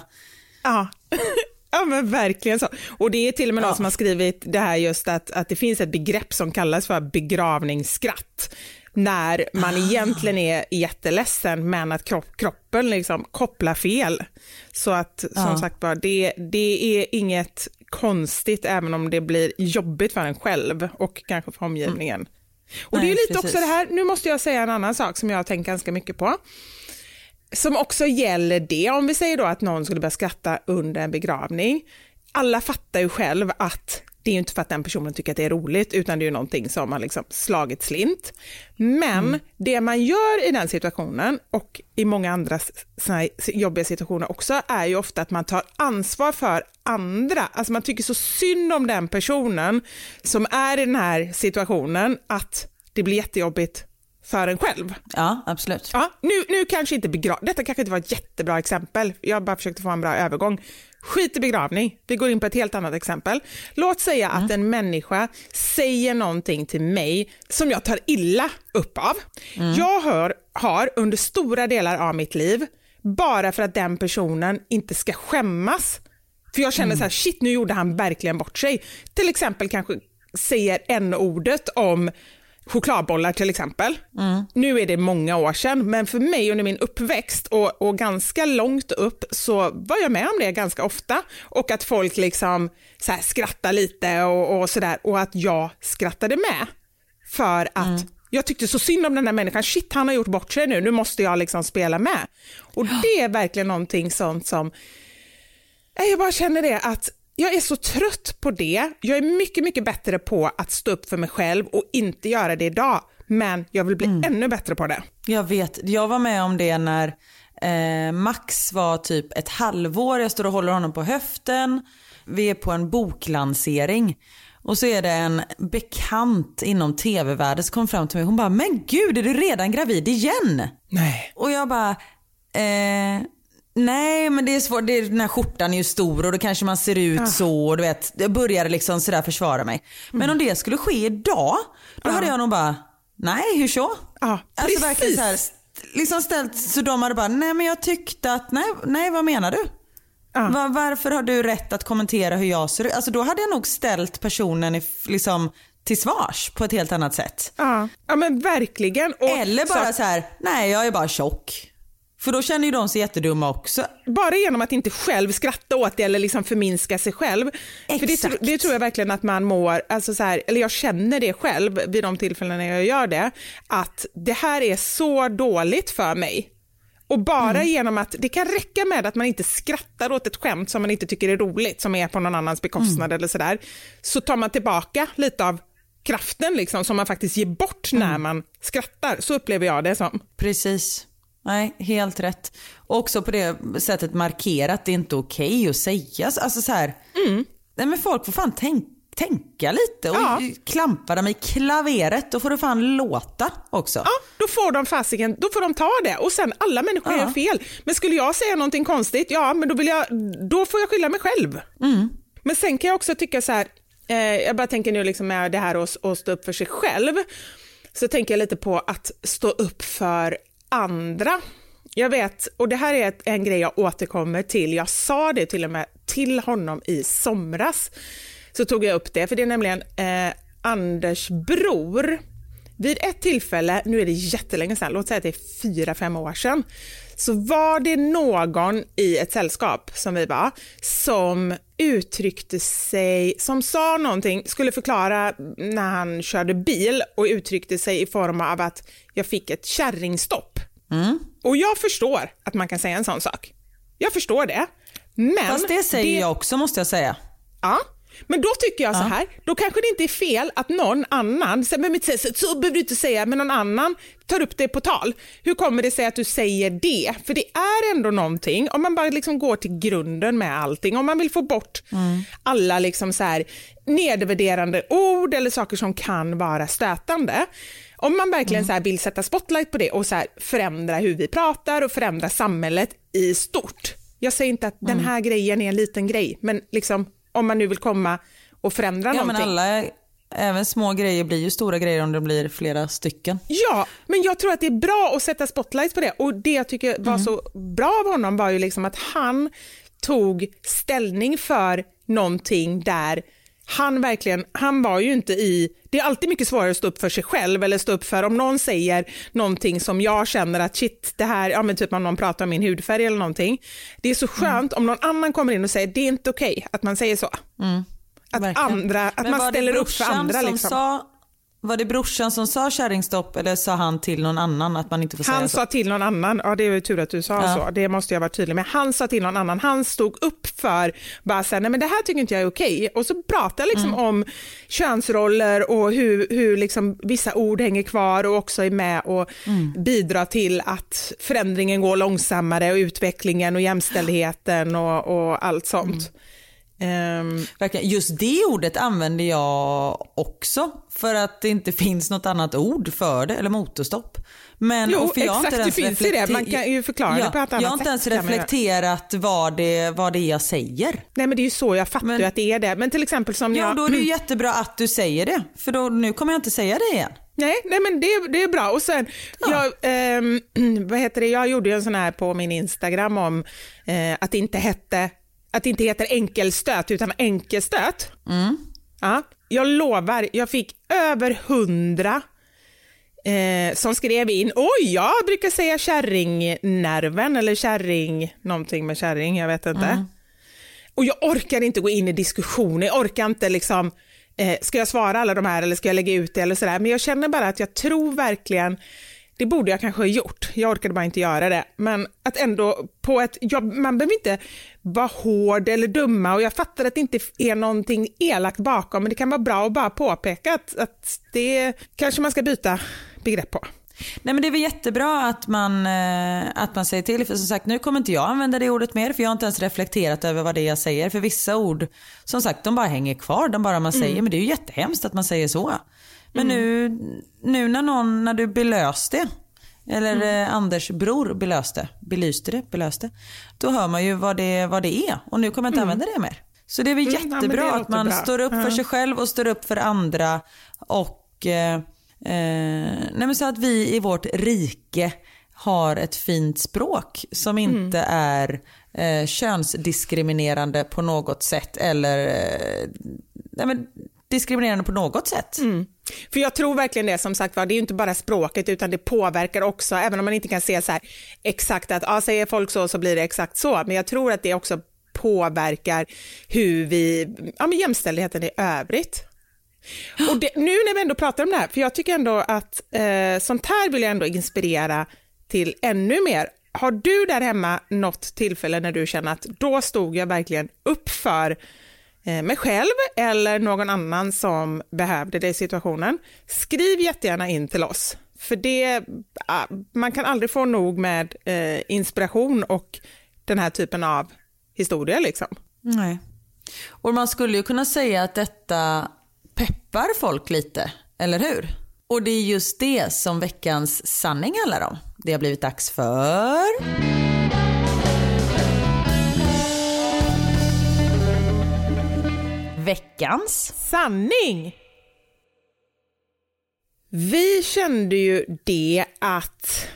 Ja. ja, men verkligen så. Och det är till och med någon Ja. som har skrivit det här just att, att det finns ett begrepp som kallas för begravningsskratt. När man egentligen är jätteledsen men att kropp, kroppen liksom kopplar fel. Så att som Ja. sagt var, det, det är inget konstigt även om det blir jobbigt för en själv och kanske för omgivningen. Och det är Nej, lite precis. också det här, nu måste jag säga en annan sak som jag har tänkt ganska mycket på som också gäller det, om vi säger då att någon skulle börja skratta under en begravning. Alla fattar ju själv att det är ju inte för att den personen tycker att det är roligt, utan det är ju någonting som har liksom slagit slint. Men det man gör i den situationen, och i många andra såna jobbiga situationer också, är ju ofta att man tar ansvar för andra. Alltså man tycker så synd om den personen som är i den här situationen, att det blir jättejobbigt för en själv. Ja, absolut. Ja, nu, nu kanske inte begrav... Detta kanske inte var ett jättebra exempel. Jag bara försökte få en bra övergång. Skit i begravning. Vi går in på ett helt annat exempel. Låt säga att en människa säger någonting till mig som jag tar illa upp av. Jag hör, har under stora delar av mitt liv, bara för att den personen inte ska skämmas. För jag känner så här, shit nu gjorde han verkligen bort sig. Till exempel kanske säger en ordet om chokladbollar till exempel. Nu är det många år sedan, men för mig under min uppväxt och, och ganska långt upp så var jag med om det ganska ofta. Och att folk liksom så här skrattar lite och, och sådär. Och att jag skrattade med för att jag tyckte så synd om den här människan, shit han har gjort bort sig nu, nu måste jag liksom spela med. Och det är verkligen någonting sånt som Jag bara känner det att jag är så trött på det. Jag är mycket, mycket bättre på att stå upp för mig själv och inte göra det idag. Men jag vill bli ännu bättre på det. Jag vet, jag var med om det när eh, Max var typ ett halvår. Jag står och håller honom på höften. Vi är på en boklansering. Och så är det en bekant inom tv-världen som kom fram till mig. Hon bara, men gud är du redan gravid igen? Nej. Och jag bara, eh, nej men det är svårt, det är, den här skjortan är ju stor och då kanske man ser ut så. Och du vet, jag började liksom sådär försvara mig. Men om det skulle ske idag, då hade jag nog bara, nej hur så? Ja, Alltså verkligen precis. så här, st- liksom ställt så de hade bara, nej men jag tyckte att, nej, nej vad menar du? Ja. Va- varför har du rätt att kommentera hur jag ser ut? Alltså då hade jag nog ställt personen i, liksom, till svars på ett helt annat sätt. Ja, ja men verkligen. Och Eller bara så, så här, nej jag är bara tjock. För då känner ju de sig jättedumma också. Bara genom att inte själv skratta åt det eller liksom förminska sig själv. För det, Exakt. det tror jag verkligen att man mår, alltså så här, eller jag känner det själv vid de tillfällen när jag gör det, att det här är så dåligt för mig. Och bara Mm. genom att, det kan räcka med att man inte skrattar åt ett skämt som man inte tycker är roligt, som är på någon annans bekostnad Mm. eller sådär, så tar man tillbaka lite av kraften liksom, som man faktiskt ger bort Mm. när man skrattar. Så upplever jag det som. Precis. Nej, helt rätt. Och också på det sättet markera att det inte är okej att säga. Alltså så här, nej men folk får fan tänk, tänka lite och Ja. klampa dem i klaveret. Då får det fan låta också. Ja, då får de fasiken, då får de ta det och sen alla människor Ja. gör fel. Men skulle jag säga någonting konstigt, ja men då, vill jag, då får jag skylla mig själv. Men sen kan jag också tycka så här, eh, jag bara tänker nu liksom med det här att stå upp för sig själv, så tänker jag lite på att stå upp för andra. Jag vet, och det här är ett, en grej jag återkommer till, jag sa det till och med till honom i somras, så tog jag upp det, för det är nämligen eh, Anders bror, vid ett tillfälle, nu är det jättelänge sedan, låt säga att det är fyra, fem år sedan, så var det någon i ett sällskap som vi var, som uttryckte sig, som sa någonting, skulle förklara när han körde bil och uttryckte sig i form av att jag fick ett kärringstopp. Och jag förstår att man kan säga en sån sak. Jag förstår det. Men Fast det säger jag också måste jag säga. Ja, men då tycker jag så här, då kanske det inte är fel att någon annan, så, men, så behöver du inte säga, men någon annan tar upp det på tal. Hur kommer det sig att du säger det? För det är ändå någonting, om man bara liksom går till grunden med allting, om man vill få bort alla liksom så här nedvärderande ord eller saker som kan vara stötande. Om man verkligen så här vill sätta spotlight på det och så förändra hur vi pratar och förändra samhället i stort. Jag säger inte att den här grejen är en liten grej, men liksom, om man nu vill komma och förändra Ja, men någonting. alla, även små grejer blir ju stora grejer om det blir flera stycken. Ja, men jag tror att det är bra att sätta spotlight på det och det jag tycker var så bra av honom var ju liksom att han tog ställning för någonting där han verkligen, han var ju inte i, det är alltid mycket svårare att stå upp för sig själv eller stå upp för om någon säger någonting som jag känner att shit, det här, ja men typ om någon pratar om min hudfärg eller någonting. Det är så skönt om någon annan kommer in och säger det är inte okej att man säger så. Att, Verkligen. andra, att Men man ställer upp för andra. som Liksom. Sa, var det brorsan som sa kärringstopp eller sa han till någon annan att man inte får säga Han så? sa till någon annan, ja det är ju tur att du sa Ja. så, det måste jag vara tydlig med. Han sa till någon annan, han stod upp för, bara så här, nej men det här tycker inte jag är okej. Och så pratade jag liksom Mm. om könsroller och hur, hur liksom vissa ord hänger kvar och också är med och Mm. bidrar till att förändringen går långsammare och utvecklingen och jämställdheten och, och allt sånt. Mm. Verkligen. Just det ordet använder jag också för att det inte finns något annat ord för det, eller motorstopp. Men, Jo, för jag exakt, inte det finns ju det. Man kan ju förklara det på ett annat Jag har inte ens sätt, reflekterat vad det, vad det är jag säger. nej men det är ju så, jag fattar Men- ju att det är det. Men till exempel som Ja, jag... då är det ju jättebra att du säger det. För då, nu kommer jag inte säga det igen. Nej, nej men det, det är bra. Och sen, jag, ehm, vad heter det? jag gjorde ju en sån här på min Instagram om eh, att, det inte hette, att det inte heter enkelstöt utan enkelstöt. Ja, jag lovar, jag fick över hundra eh, som skrev in, oj, jag brukar säga kärringnerven eller kärring, någonting med kärring, jag vet inte. Och jag orkar inte gå in i diskussioner, jag orkar inte liksom, eh, ska jag svara alla de här eller ska jag lägga ut det eller sådär. Men jag känner bara att jag tror verkligen, det borde jag kanske ha gjort, jag orkade bara inte göra det. Men att ändå på ett, ja, man behöver inte vara hård eller dumma och jag fattar att det inte är någonting elakt bakom, men det kan vara bra att bara påpeka att, att det kanske man ska byta begrepp på. Nej men det är väl jättebra att man, eh, att man säger till. För som sagt nu kommer inte jag använda det ordet mer för jag har inte ens reflekterat över vad det är jag säger. För vissa ord, som sagt de bara hänger kvar. De bara man säger, men det är ju jättehemskt att man säger så. Men nu, nu när någon, när du belöste eller eh, Anders bror belöste, belyste det, belöste. Då hör man ju vad det, vad det är och nu kommer jag inte använda det mer. Så det är väl Mm, ja, jättebra det att man bra. står upp för Ja. sig själv och står upp för andra och eh, Eh, så att vi i vårt rike har ett fint språk som inte är eh, könsdiskriminerande på något sätt eller eh, nej men diskriminerande på något sätt. Mm. För jag tror verkligen det, som sagt var, det är ju inte bara språket utan det påverkar också, även om man inte kan se så här exakt att, ja, säger folk så så blir det exakt så, men jag tror att det också påverkar hur vi, ja men jämställdheten i övrigt. Och det, nu när vi ändå pratar om det här, för jag tycker ändå att eh, sånt här vill jag ändå inspirera till ännu mer. Har du där hemma något tillfälle när du känner att då stod jag verkligen upp för eh, Eh, mig själv eller någon annan som behövde det i situationen? Skriv jättegärna in till oss, för det, ah, man kan aldrig få nog med eh, inspiration och den här typen av historia liksom. Nej. Och man skulle ju kunna säga att detta peppar folk lite, eller hur? Och det är just det som veckans sanning handlar om. Det har blivit dags för... Veckans sanning. Vi kände ju det att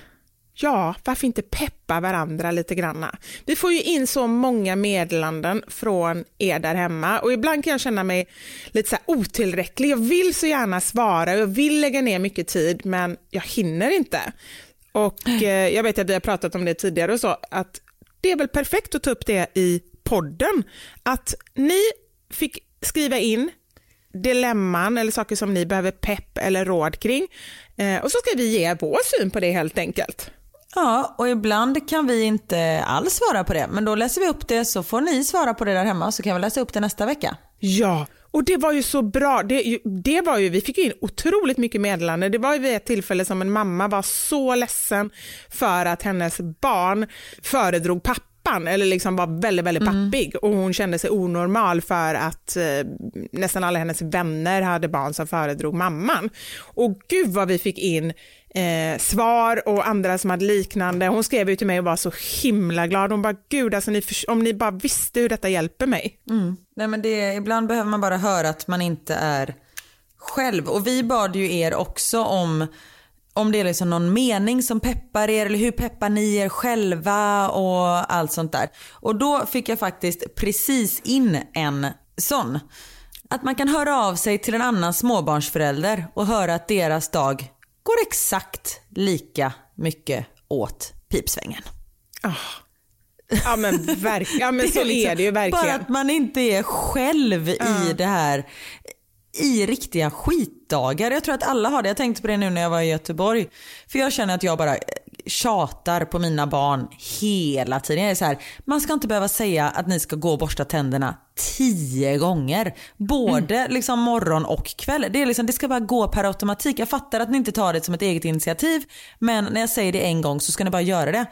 ja, varför inte peppa varandra lite granna? Vi får ju in så många meddelanden från er där hemma och ibland kan jag känna mig lite så otillräcklig. Jag vill så gärna svara och jag vill lägga ner mycket tid men jag hinner inte. Och eh, jag vet att vi har pratat om det tidigare och så, att det är väl perfekt att ta upp det i podden. Att ni fick skriva in dilemman eller saker som ni behöver pepp eller råd kring. Eh, och så ska vi ge vår syn på det helt enkelt. Ja, och ibland kan vi inte alls svara på det. Men då läser vi upp det så får ni svara på det där hemma så kan vi läsa upp det nästa vecka. Ja, och det var ju så bra. Det, det var ju, vi fick in otroligt mycket meddelande. Det var ju vid ett tillfälle som en mamma var så ledsen för att hennes barn föredrog pappa pappan eller liksom var väldigt, väldigt mm. pappig mm. och hon kände sig onormal för att eh, nästan alla hennes vänner hade barn som föredrog mamman. Och gud vad vi fick in eh, svar och andra som hade liknande. Hon skrev ju till mig och var så himla glad. Hon bara, gud alltså ni, om ni bara visste hur detta hjälper mig. Mm. Nej, men det, ibland behöver man bara höra att man inte är själv. Och vi bad ju er också om om det är liksom någon mening som peppar er eller hur peppar ni er själva och allt sånt där. Och då fick jag faktiskt precis in en sån. Att man kan höra av sig till en annan småbarnsförälder och höra att deras dag går exakt lika mycket åt pipsvängen. Oh. Ja men, verk, ja, men så är, liksom, är det ju verkligen. Bara att man inte är själv uh. i det här i riktiga skitdagar. Jag tror att alla har det. Jag tänkte på det nu när jag var i Göteborg. För jag känner att jag bara tjatar på mina barn hela tiden. Jag är så här, man ska inte behöva säga att ni ska gå och borsta tänderna tio gånger. Både mm. liksom morgon och kväll. Det, är liksom, det ska bara gå per automatik. Jag fattar att ni inte tar det som ett eget initiativ. Men när jag säger det en gång så ska ni bara göra det.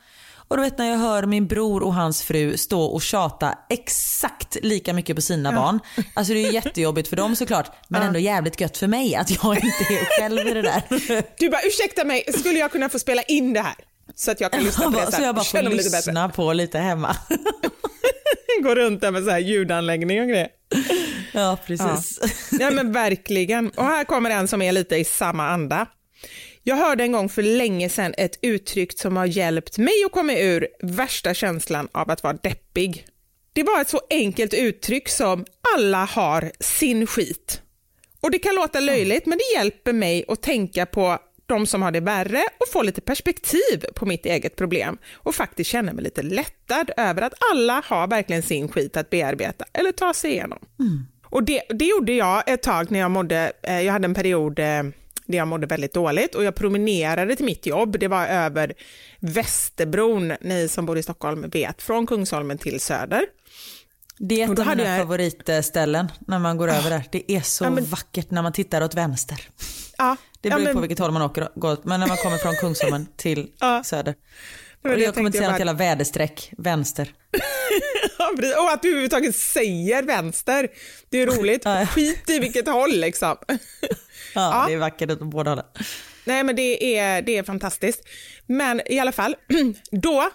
Och du vet när jag hör min bror och hans fru stå och tjata exakt lika mycket på sina ja. barn. Alltså det är jättejobbigt för dem såklart. Men ja. ändå jävligt gött för mig att jag inte är själv i det där. Du bara ursäkta mig, skulle jag kunna få spela in det här? Så att jag kan lyssna på det sen. Så jag bara får lyssna på lite hemma. Gå runt där med så här ljudanläggning och grejer. Ja, precis. Ja. ja, men verkligen. Och här kommer en som är lite i samma anda. Jag hörde en gång för länge sedan ett uttryck som har hjälpt mig att komma ur värsta känslan av att vara deppig. Det var ett så enkelt uttryck som alla har sin skit. Och det kan låta löjligt men det hjälper mig att tänka på de som har det värre och få lite perspektiv på mitt eget problem och faktiskt känna mig lite lättad över att alla har verkligen sin skit att bearbeta eller ta sig igenom. Mm. Och det, det gjorde jag ett tag när jag mådde, eh, jag hade en period eh, där jag mådde väldigt dåligt och jag promenerade till mitt jobb. Det var över Västerbron, ni som bor i Stockholm vet, från Kungsholmen till Söder. Det är ett av mina jag... favoritställen när man går oh. över där. Det är så ja, men... vackert när man tittar åt vänster. Ja, det beror ja, men... på vilket håll man åker, men när man kommer från Kungsholmen till ja. Söder. Och jag, kommer inte säga något jävla väderstreck, vänster. och att du överhuvudtaget säger vänster, det är roligt. Skit i vilket håll liksom. Ja, det är vackert åt båda hållen. Nej, men det är, det är fantastiskt. Men i alla fall, då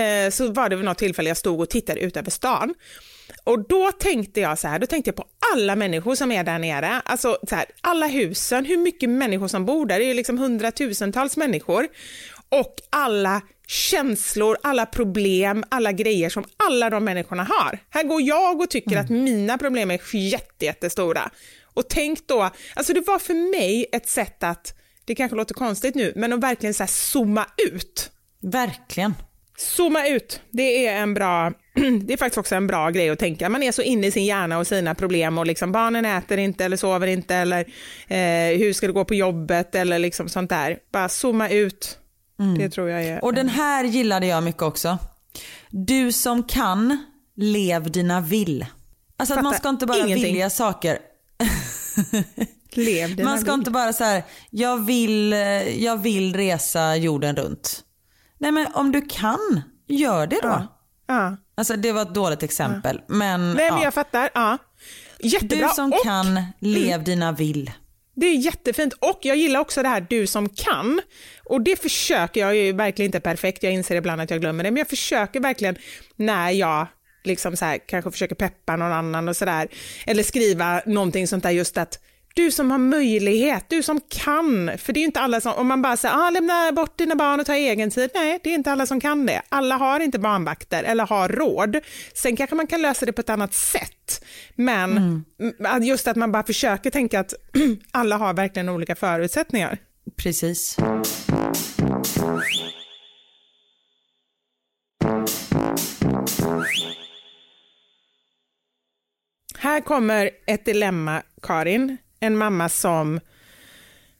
eh, så var det vid något tillfälle jag stod och tittade ut över stan. Och då tänkte jag så här, då tänkte jag på alla människor som är där nere, alltså så här, alla husen, hur mycket människor som bor där, det är ju liksom hundratusentals människor. Och alla känslor, alla problem, alla grejer som alla de människorna har. Här går jag och tycker mm. att mina problem är jättestora. Och tänk då, alltså det var för mig ett sätt att, det kanske låter konstigt nu, men att verkligen så här zooma ut. Verkligen. Zooma ut, det är en bra, det är faktiskt också en bra grej att tänka. Man är så inne i sin hjärna och sina problem och liksom barnen äter inte eller sover inte eller eh, hur ska det gå på jobbet eller liksom sånt där. Bara zooma ut. Mm. Det tror jag är. Och den här gillade jag mycket också. Du som kan, lev dina vill. Alltså att man ska inte bara ingenting. vilja saker. lev dina Man ska vill. inte bara så här, jag vill, jag vill resa jorden runt. Nej men om du kan, gör det då. Ja. ja. Alltså det var ett dåligt exempel. Ja. Men, Nej men ja. jag fattar. Ja. Jättebra. Du som och, kan, lev dina vill. Det är jättefint och jag gillar också det här du som kan. Och det försöker jag, jag är verkligen inte perfekt, jag inser ibland att jag glömmer det, men jag försöker verkligen när jag liksom så här, kanske försöker peppa någon annan och sådär, eller skriva någonting sånt där just att du som har möjlighet, du som kan. För det är ju inte alla som, om man bara säger ah, lämna bort dina barn och ta egen tid. Nej, det är inte alla som kan det. Alla har inte barnvakter eller har råd. Sen kanske man kan lösa det på ett annat sätt. Men mm. just att man bara försöker tänka att alla har verkligen olika förutsättningar. Precis. Här kommer ett dilemma, Karin en mamma som,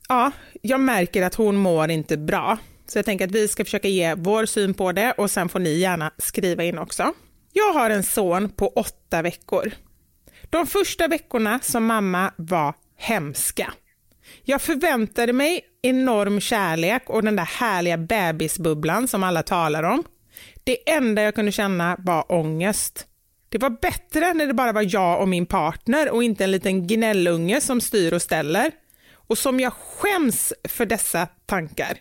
ja, jag märker att hon mår inte bra. Så jag tänker att vi ska försöka ge vår syn på det och sen får ni gärna skriva in också. Jag har en son på åtta veckor. De första veckorna som mamma var hemska. Jag förväntade mig enorm kärlek och den där härliga bebisbubblan som alla talar om. Det enda jag kunde känna var ångest. Det var bättre när det bara var jag och min partner och inte en liten gnällunge som styr och ställer. Och som jag skäms för dessa tankar.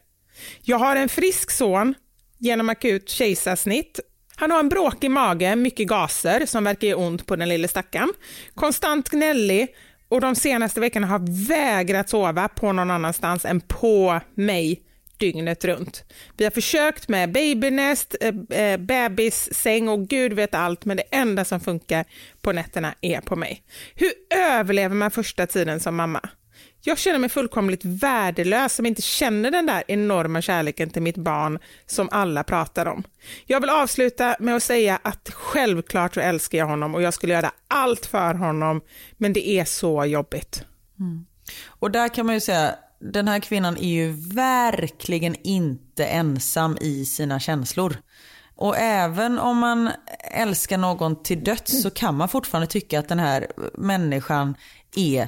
Jag har en frisk son genom akut kejsarsnitt. Han har en bråkig mage, mycket gaser som verkar ge ont på den lille stackaren. Konstant gnällig och de senaste veckorna har vägrat sova på någon annanstans än på mig dygnet runt. Vi har försökt med babynest, eh, eh, äh, bebissäng och gud vet allt, men det enda som funkar på nätterna är på mig. Hur överlever man första tiden som mamma? Jag känner mig fullkomligt värdelös som inte känner den där enorma kärleken till mitt barn som alla pratar om. Jag vill avsluta med att säga att självklart så älskar jag honom och jag skulle göra allt för honom, men det är så jobbigt. Mm. Och där kan man ju säga, den här kvinnan är ju verkligen inte ensam i sina känslor. Och även om man älskar någon till döds så kan man fortfarande tycka att den här människan är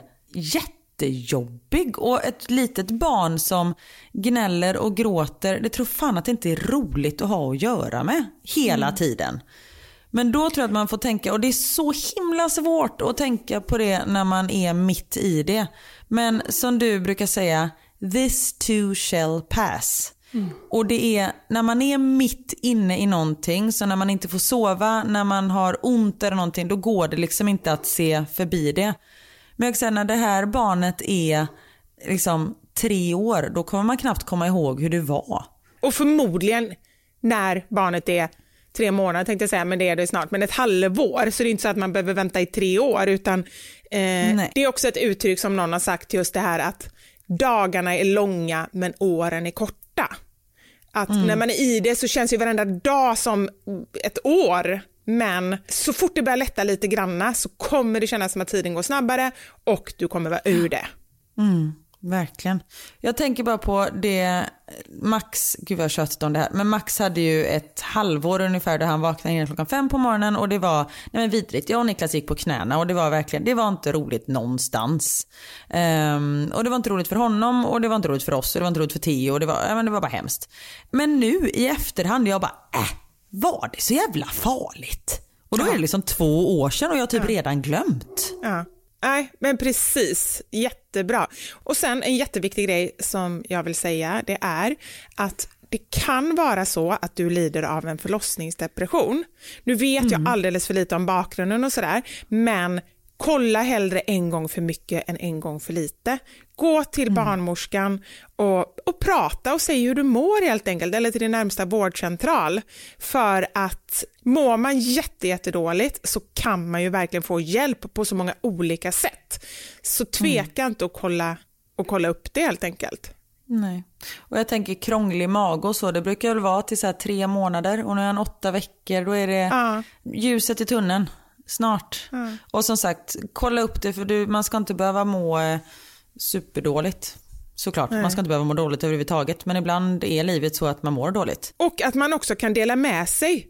jättejobbig. Och ett litet barn som gnäller och gråter, det tror fan att det inte är roligt att ha att göra med hela mm. tiden. Men då tror jag att man får tänka, och det är så himla svårt att tänka på det när man är mitt i det. Men som du brukar säga, this too shall pass. Mm. Och det är när man är mitt inne i någonting, så när man inte får sova, när man har ont eller någonting, då går det liksom inte att se förbi det. Men säga när det här barnet är liksom tre år, då kommer man knappt komma ihåg hur det var. Och förmodligen när barnet är tre månader tänkte jag säga, men det är det snart, men ett halvår, så det är inte så att man behöver vänta i tre år, utan eh, det är också ett uttryck som någon har sagt just det här att dagarna är långa men åren är korta. Att mm. när man är i det så känns ju varenda dag som ett år, men så fort det börjar lätta lite granna så kommer det kännas som att tiden går snabbare och du kommer vara ur det. Mm. Verkligen. Jag tänker bara på det, Max, gud vad jag tjatat om det här, men Max hade ju ett halvår ungefär där han vaknade innan klockan fem på morgonen och det var, nej men vidrigt, jag och Niklas gick på knäna och det var verkligen, det var inte roligt någonstans. Um, och det var inte roligt för honom och det var inte roligt för oss och det var inte roligt för Theo och det var, ja, men det var bara hemskt. Men nu i efterhand, jag bara, äh, var det så jävla farligt? Och då är det liksom två år sedan och jag har typ ja. redan glömt. Ja. Nej, men precis. Jättebra. Och sen en jätteviktig grej som jag vill säga, det är att det kan vara så att du lider av en förlossningsdepression. Nu vet mm. jag alldeles för lite om bakgrunden och sådär, men kolla hellre en gång för mycket än en gång för lite. Gå till barnmorskan och, och prata och säg hur du mår helt enkelt, eller till din närmsta vårdcentral. För att mår man jätte, jättedåligt så kan man ju verkligen få hjälp på så många olika sätt. Så tveka inte att kolla, och kolla upp det helt enkelt. Nej. Och jag tänker krånglig mage och så, det brukar väl vara till så tre månader och nu är han åtta veckor, då är det Ja. ljuset i tunneln snart. Och som sagt, kolla upp det för du, man ska inte behöva må eh, superdåligt. Såklart, man ska inte behöva må dåligt överhuvudtaget, men ibland är livet så att man mår dåligt. Och att man också kan dela med sig.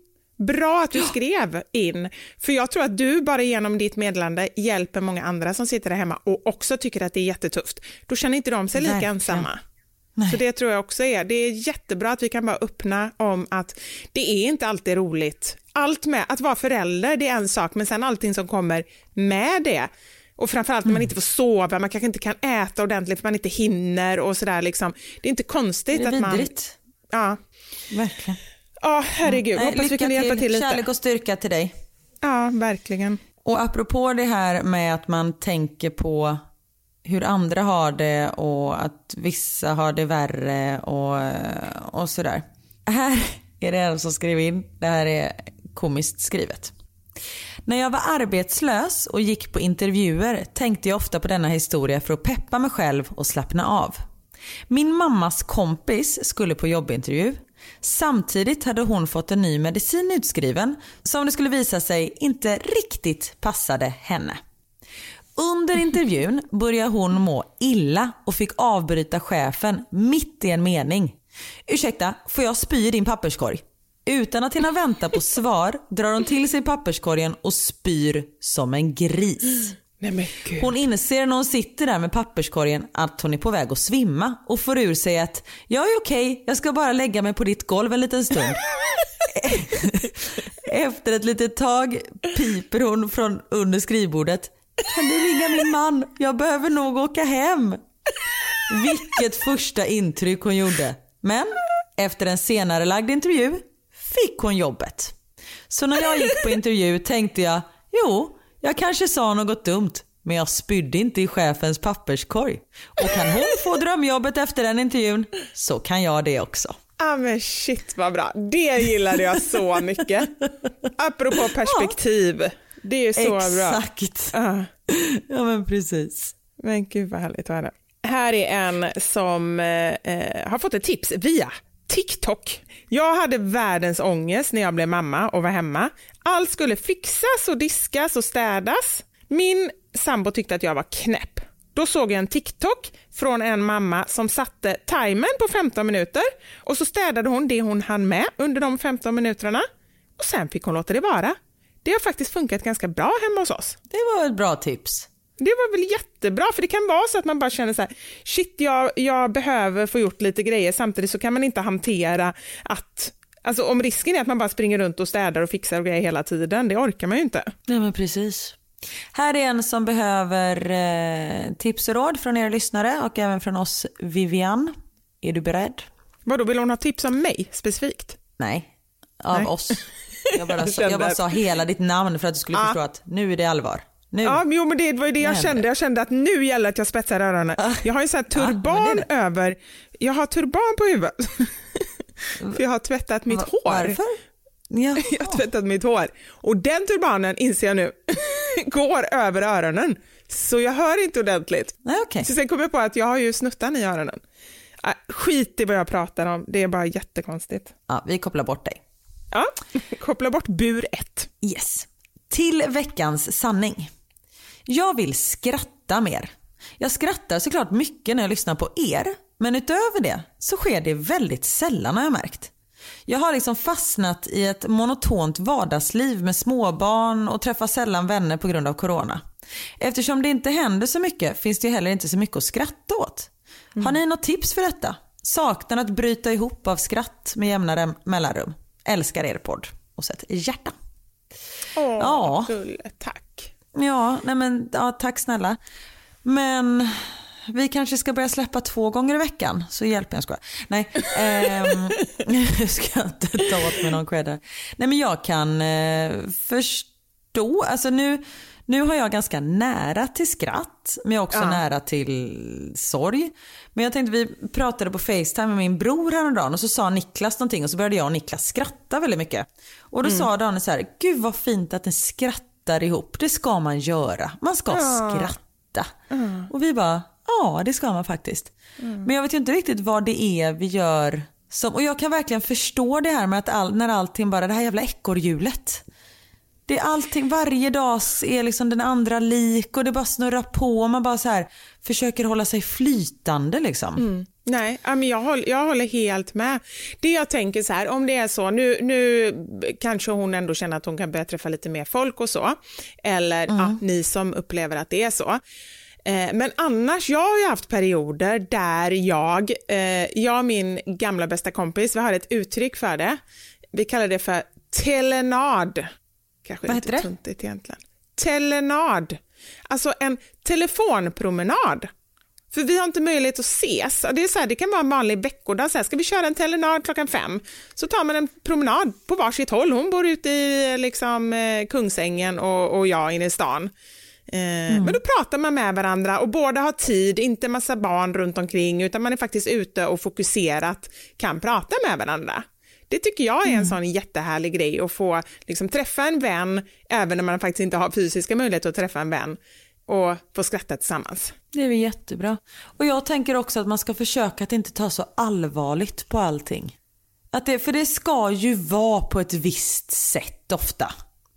Bra att du skrev in, för jag tror att du bara genom ditt meddelande hjälper många andra som sitter där hemma och också tycker att det är jättetufft. Då känner inte de sig lika Verkligen. ensamma. Nej. Så det tror jag också är. Det är jättebra att vi kan bara öppna om att det är inte alltid roligt. Allt med att vara förälder, det är en sak, men sen allting som kommer med det. Och framförallt när man inte får sova, man kanske inte kan äta ordentligt för man inte hinner och sådär liksom. Det är inte konstigt är att man... vidrigt. Ja, Verkligen. ja herregud. Nej, Hoppas vi kan hjälpa till lite. Kärlek och styrka till dig. Ja, verkligen. Och apropå det här med att man tänker på hur andra har det och att vissa har det värre och, och sådär. Här är det en som skrev in, det här är komiskt skrivet. När jag var arbetslös och gick på intervjuer tänkte jag ofta på denna historia för att peppa mig själv och slappna av. Min mammas kompis skulle på jobbintervju. Samtidigt hade hon fått en ny medicin utskriven som det skulle visa sig inte riktigt passade henne. Under intervjun började hon må illa och fick avbryta chefen mitt i en mening. Ursäkta, får jag spy i din papperskorg? Utan att hinna vänta på svar drar hon till sig papperskorgen och spyr som en gris. Nej. Hon inser när hon sitter där med papperskorgen att hon är på väg att svimma och får ur sig att jag är okej, jag ska bara lägga mig på ditt golv en liten stund. Efter ett litet tag piper hon från under skrivbordet. Kan du ringa min man? Jag behöver nog åka hem. Vilket första intryck hon gjorde. Men efter en senare lagd intervju fick hon jobbet. Så när jag gick på intervju tänkte jag, jo, jag kanske sa något dumt, men jag spydde inte i chefens papperskorg. Och kan hon få drömjobbet efter den intervjun så kan jag det också. Ah, men shit vad bra. Det gillade jag så mycket. Apropå perspektiv. Det är så bra. Exakt. Ah, Ja men precis. men gud vad härligt att höra. Här är en som eh, eh, har fått ett tips via TikTok. Jag hade världens ångest när jag blev mamma och var hemma. Allt skulle fixas och diskas och städas. Min sambo tyckte att jag var knäpp. Då såg jag en TikTok från en mamma som satte timern på 15 minuter och så städade hon det hon hann med under de 15 minuterna och sen fick hon låta det vara. Det har faktiskt funkat ganska bra hemma hos oss. Det var ett bra tips. Det var väl jättebra, för det kan vara så att man bara känner så här, shit, jag, jag behöver få gjort lite grejer, samtidigt så kan man inte hantera att, alltså om risken är att man bara springer runt och städar och fixar och grejer hela tiden, det orkar man ju inte. Nej men precis. Här är en som behöver eh, tips och råd från er lyssnare och även från oss Vivian. Är du beredd? Vadå, vill hon ha tips om mig specifikt? Nej, av Nej. oss. Jag bara, sa, jag bara sa hela ditt namn för att du skulle Ah. förstå att nu är det allvar. Nu. Ja, men jo, men det var ju det jag kände. Jag kände att nu gäller det att jag spetsar öronen. Jag har ju så men turban det över, jag har turban på huvudet. för jag har tvättat mitt Va- hår. Varför? Ja. Jag har tvättat mitt hår och den turbanen inser jag nu går över öronen. Så jag hör inte ordentligt. Nej, okej. Så sen kom jag på att jag har ju snuttan i öronen. Äh, skit i vad jag pratar om, det är bara jättekonstigt. Ja, vi kopplar bort dig. Ja, koppla bort bur ett. Yes. Till veckans sanning. Jag vill skratta mer. Jag skrattar såklart mycket när jag lyssnar på er, men utöver det så sker det väldigt sällan har jag märkt. Jag har liksom fastnat i ett monotont vardagsliv med småbarn och träffar sällan vänner på grund av corona. Eftersom det inte händer så mycket finns det ju heller inte så mycket att skratta åt. Har ni något tips för detta? Saknar att bryta ihop av skratt med jämnare mellanrum. Älskar er podd. Och så ett hjärta. Åh, Ja. gulle, tack. Ja, nej men, ja, tack snälla. Men vi kanske ska börja släppa två gånger i veckan så hjälper jag skojar. Nej, ehm, jag ska inte ta åt mig någon cred här. Nej men jag kan eh, förstå, alltså nu, Nu har jag ganska nära till skratt, men jag också Ja. nära till sorg. Men jag tänkte, vi pratade på Facetime med min bror häromdagen och så sa Niklas någonting och så började jag och Niklas skratta väldigt mycket. Och då sa Daniel så här, gud vad fint att ni skrattar ihop, det ska man göra. Man ska skratta. Och vi bara, ja det ska man faktiskt. Men jag vet ju inte riktigt vad det är vi gör som, och jag kan verkligen förstå det här med att all, när allting bara, det här jävla ekorrhjulet. Det är allting, varje dag är liksom den andra lik och det bara snurrar på och man bara så här försöker hålla sig flytande liksom. Nej, ja, men jag, håller, jag håller helt med. Det jag tänker så här, om det är så, nu, nu kanske hon ändå känner att hon kan börja träffa lite mer folk och så, eller ja, ni som upplever att det är så. Eh, Men annars, jag har ju haft perioder där jag, eh, jag och min gamla bästa kompis, vi har ett uttryck för det. Vi kallar det för telenad. Kanske Vad heter det? tuntigt egentligen. Telenad. Alltså en telefonpromenad. För vi har inte möjlighet att ses. Det, är så här, det kan vara en vanlig veckodag. Så här, ska vi köra en telenad klockan fem? Så tar man en promenad på varsitt håll. Hon bor ute i liksom, eh, Kungsängen och, och jag inne i stan. Eh, Men då pratar man med varandra och båda har tid, inte massa barn runt omkring utan man är faktiskt ute och fokuserat kan prata med varandra. Det tycker jag är en sån jättehärlig grej att få liksom, träffa en vän även när man faktiskt inte har fysiska möjligheter att träffa en vän och få skratta tillsammans. Det är väl jättebra. Och jag tänker också att man ska försöka att inte ta så allvarligt på allting. Att det, för det ska ju vara på ett visst sätt ofta.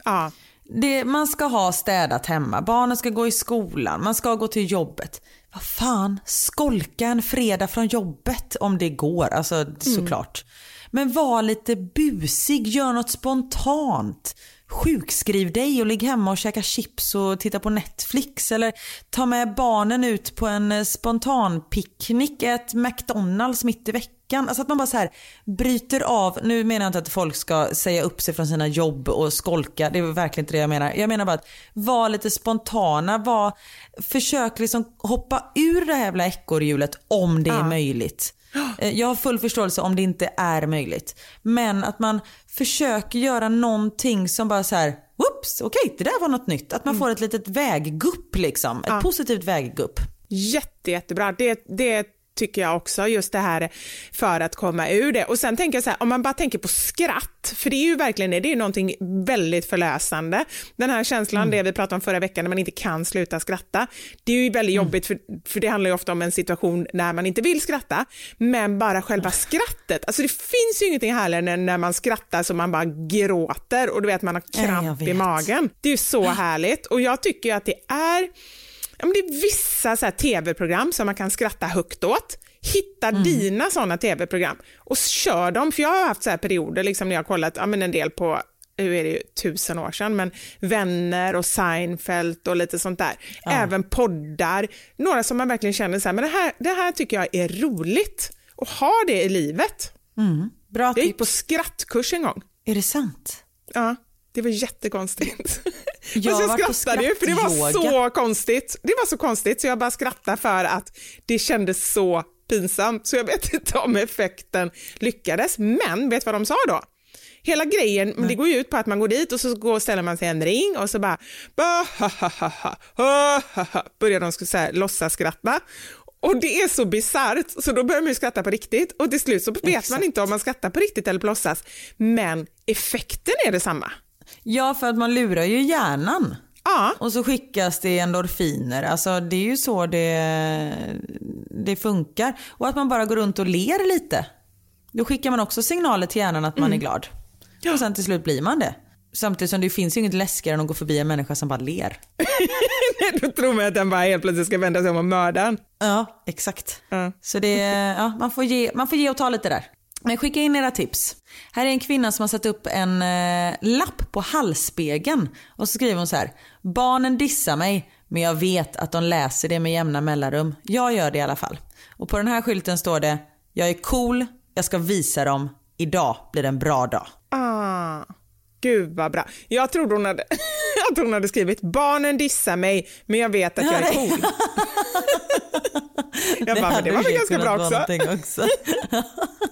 Ja, Det, man ska ha städat hemma, barnen ska gå i skolan, man ska gå till jobbet. Vad fan, skolka en fredag från jobbet om det går, alltså såklart. Men var lite busig, gör något spontant. Sjukskriv dig och ligg hemma och käka chips och titta på Netflix. Eller ta med barnen ut på en eh, spontanpicknick, ät McDonalds mitt i veckan. Alltså att man bara så här bryter av. Nu menar jag inte att folk ska säga upp sig från sina jobb och skolka. Det är verkligen inte det jag menar. Jag menar bara att vara lite spontana. Var, försök liksom hoppa ur det här jävla ekorrhjulet om det är möjligt. Eh, Jag har full förståelse om det inte är möjligt. Men att man försöker göra någonting som bara så här, whoops, okej det där var något nytt. Att man får ett litet väggupp liksom. Ett positivt väggupp. jätte, jättebra. Det, det tycker jag också, just det här för att komma ur det. Och sen tänker jag så här, om man bara tänker på skratt, för det är ju verkligen det, det är någonting väldigt förlösande. Den här känslan, det vi pratade om förra veckan, när man inte kan sluta skratta, det är ju väldigt jobbigt, för, för det handlar ju ofta om en situation när man inte vill skratta, men bara själva skrattet, alltså det finns ju ingenting härligare när, när man skrattar så man bara gråter och du vet man har kramp i magen. Det är ju så härligt. Och jag tycker ju att det är men det är vissa så tv-program som man kan skratta högt åt. Hitta Mm. dina sådana tv-program och kör dem. För jag har haft så här perioder liksom när jag har kollat ja, men en del på nu är det ju tusen år sedan, men Vänner och Seinfeld och lite sånt där. Även poddar. Några som man verkligen känner så här, men det här, det här tycker jag är roligt. Och ha det i livet. Bra Jag gick på skrattkurs en gång. Är det sant? Ja, det var jättekonstigt. Jag Fast på skrattade ju för det var så konstigt. Det var så konstigt så jag bara skrattade för att det kändes så pinsamt så jag vet inte om effekten lyckades. Men vet vad de sa då? Hela grejen, men det går ju ut på att man går dit och så går, ställer man sig i en ring och så bara, bara ha, ha, ha, ha, börjar de så här, låtsas skratta. Och det är så bisarrt så då börjar man ju skratta på riktigt och till slut så vet man Exakt. inte om man skrattar på riktigt eller på låtsas. Men effekten är detsamma. Ja, för att man lurar ju hjärnan. Ja. Och så skickas det endorfiner. Alltså det är ju så det, det funkar. Och att man bara går runt och ler lite. Då skickar man också signaler till hjärnan att man är glad. Och sen till slut blir man det. Samtidigt som det finns ju inget läskigare än att gå förbi en människa som bara ler. Då tror man att den bara helt plötsligt ska vända sig om och mörda. Ja, exakt. Ja. Så det, ja, man, får ge, man får ge och ta lite där. Men skicka in era tips. Här är en kvinna som har satt upp en eh, lapp på halsspegeln och så skriver hon så här. Barnen dissar mig men jag vet att de läser det med jämna mellanrum. Jag gör det i alla fall. Och på den här skylten står det Jag är cool, jag ska visa dem, idag blir det en bra dag. Ah, gud vad bra. Jag trodde hon hade, jag trodde hon hade skrivit barnen dissar mig men jag vet att jag är cool. jag bara, men det var väl ganska bra också. också.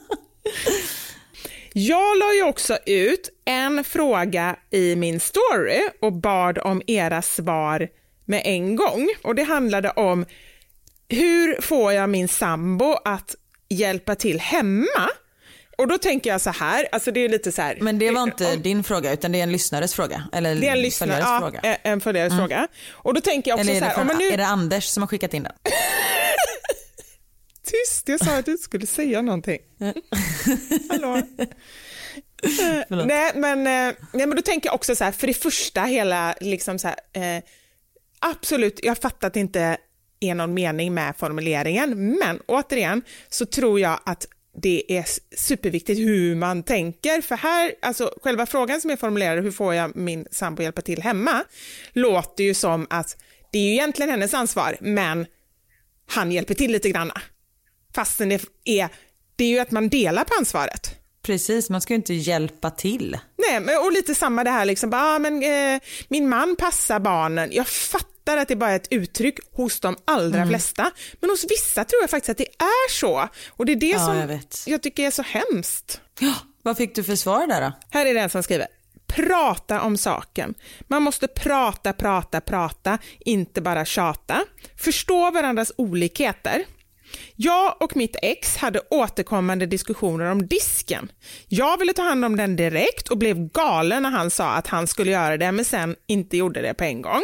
Jag la ju också ut en fråga i min story och bad om era svar med en gång. Och Det handlade om hur får jag min sambo att hjälpa till hemma? Och då tänker jag så här, alltså det är lite så här. Men det var inte om, din fråga utan det är en lyssnares fråga? Eller det är en lyssnares ja, fråga. en följares mm. fråga. Och då tänker jag också eller är det, så här, för, nu... är det Anders som har skickat in den? Tyst, jag sa att du inte skulle säga någonting. Hallå? nej, men, eh, nej, men då tänker jag också så här, för det första hela, liksom så här, eh, absolut, jag fattar att det inte är någon mening med formuleringen, men återigen så tror jag att det är superviktigt hur man tänker, för här, alltså själva frågan som är formulerad, hur får jag min sambo hjälpa till hemma, låter ju som att det är ju egentligen hennes ansvar, men han hjälper till lite granna. Fastän det är, det är ju att man delar på ansvaret. Precis, man ska ju inte hjälpa till. Nej, och lite samma det här liksom, ah, men, eh, min man passar barnen, jag fattar att det bara är ett uttryck hos de allra mm. flesta, men hos vissa tror jag faktiskt att det är så. Och det är det ja, som jag, jag, tycker är så hemskt. Ja, vad fick du för svar där då? Här är den som skriver, prata om saken. Man måste prata, prata, prata, inte bara tjata. Förstå varandras olikheter. Jag och mitt ex hade återkommande diskussioner om disken. Jag ville ta hand om den direkt och blev galen när han sa att han skulle göra det men sen inte gjorde det på en gång.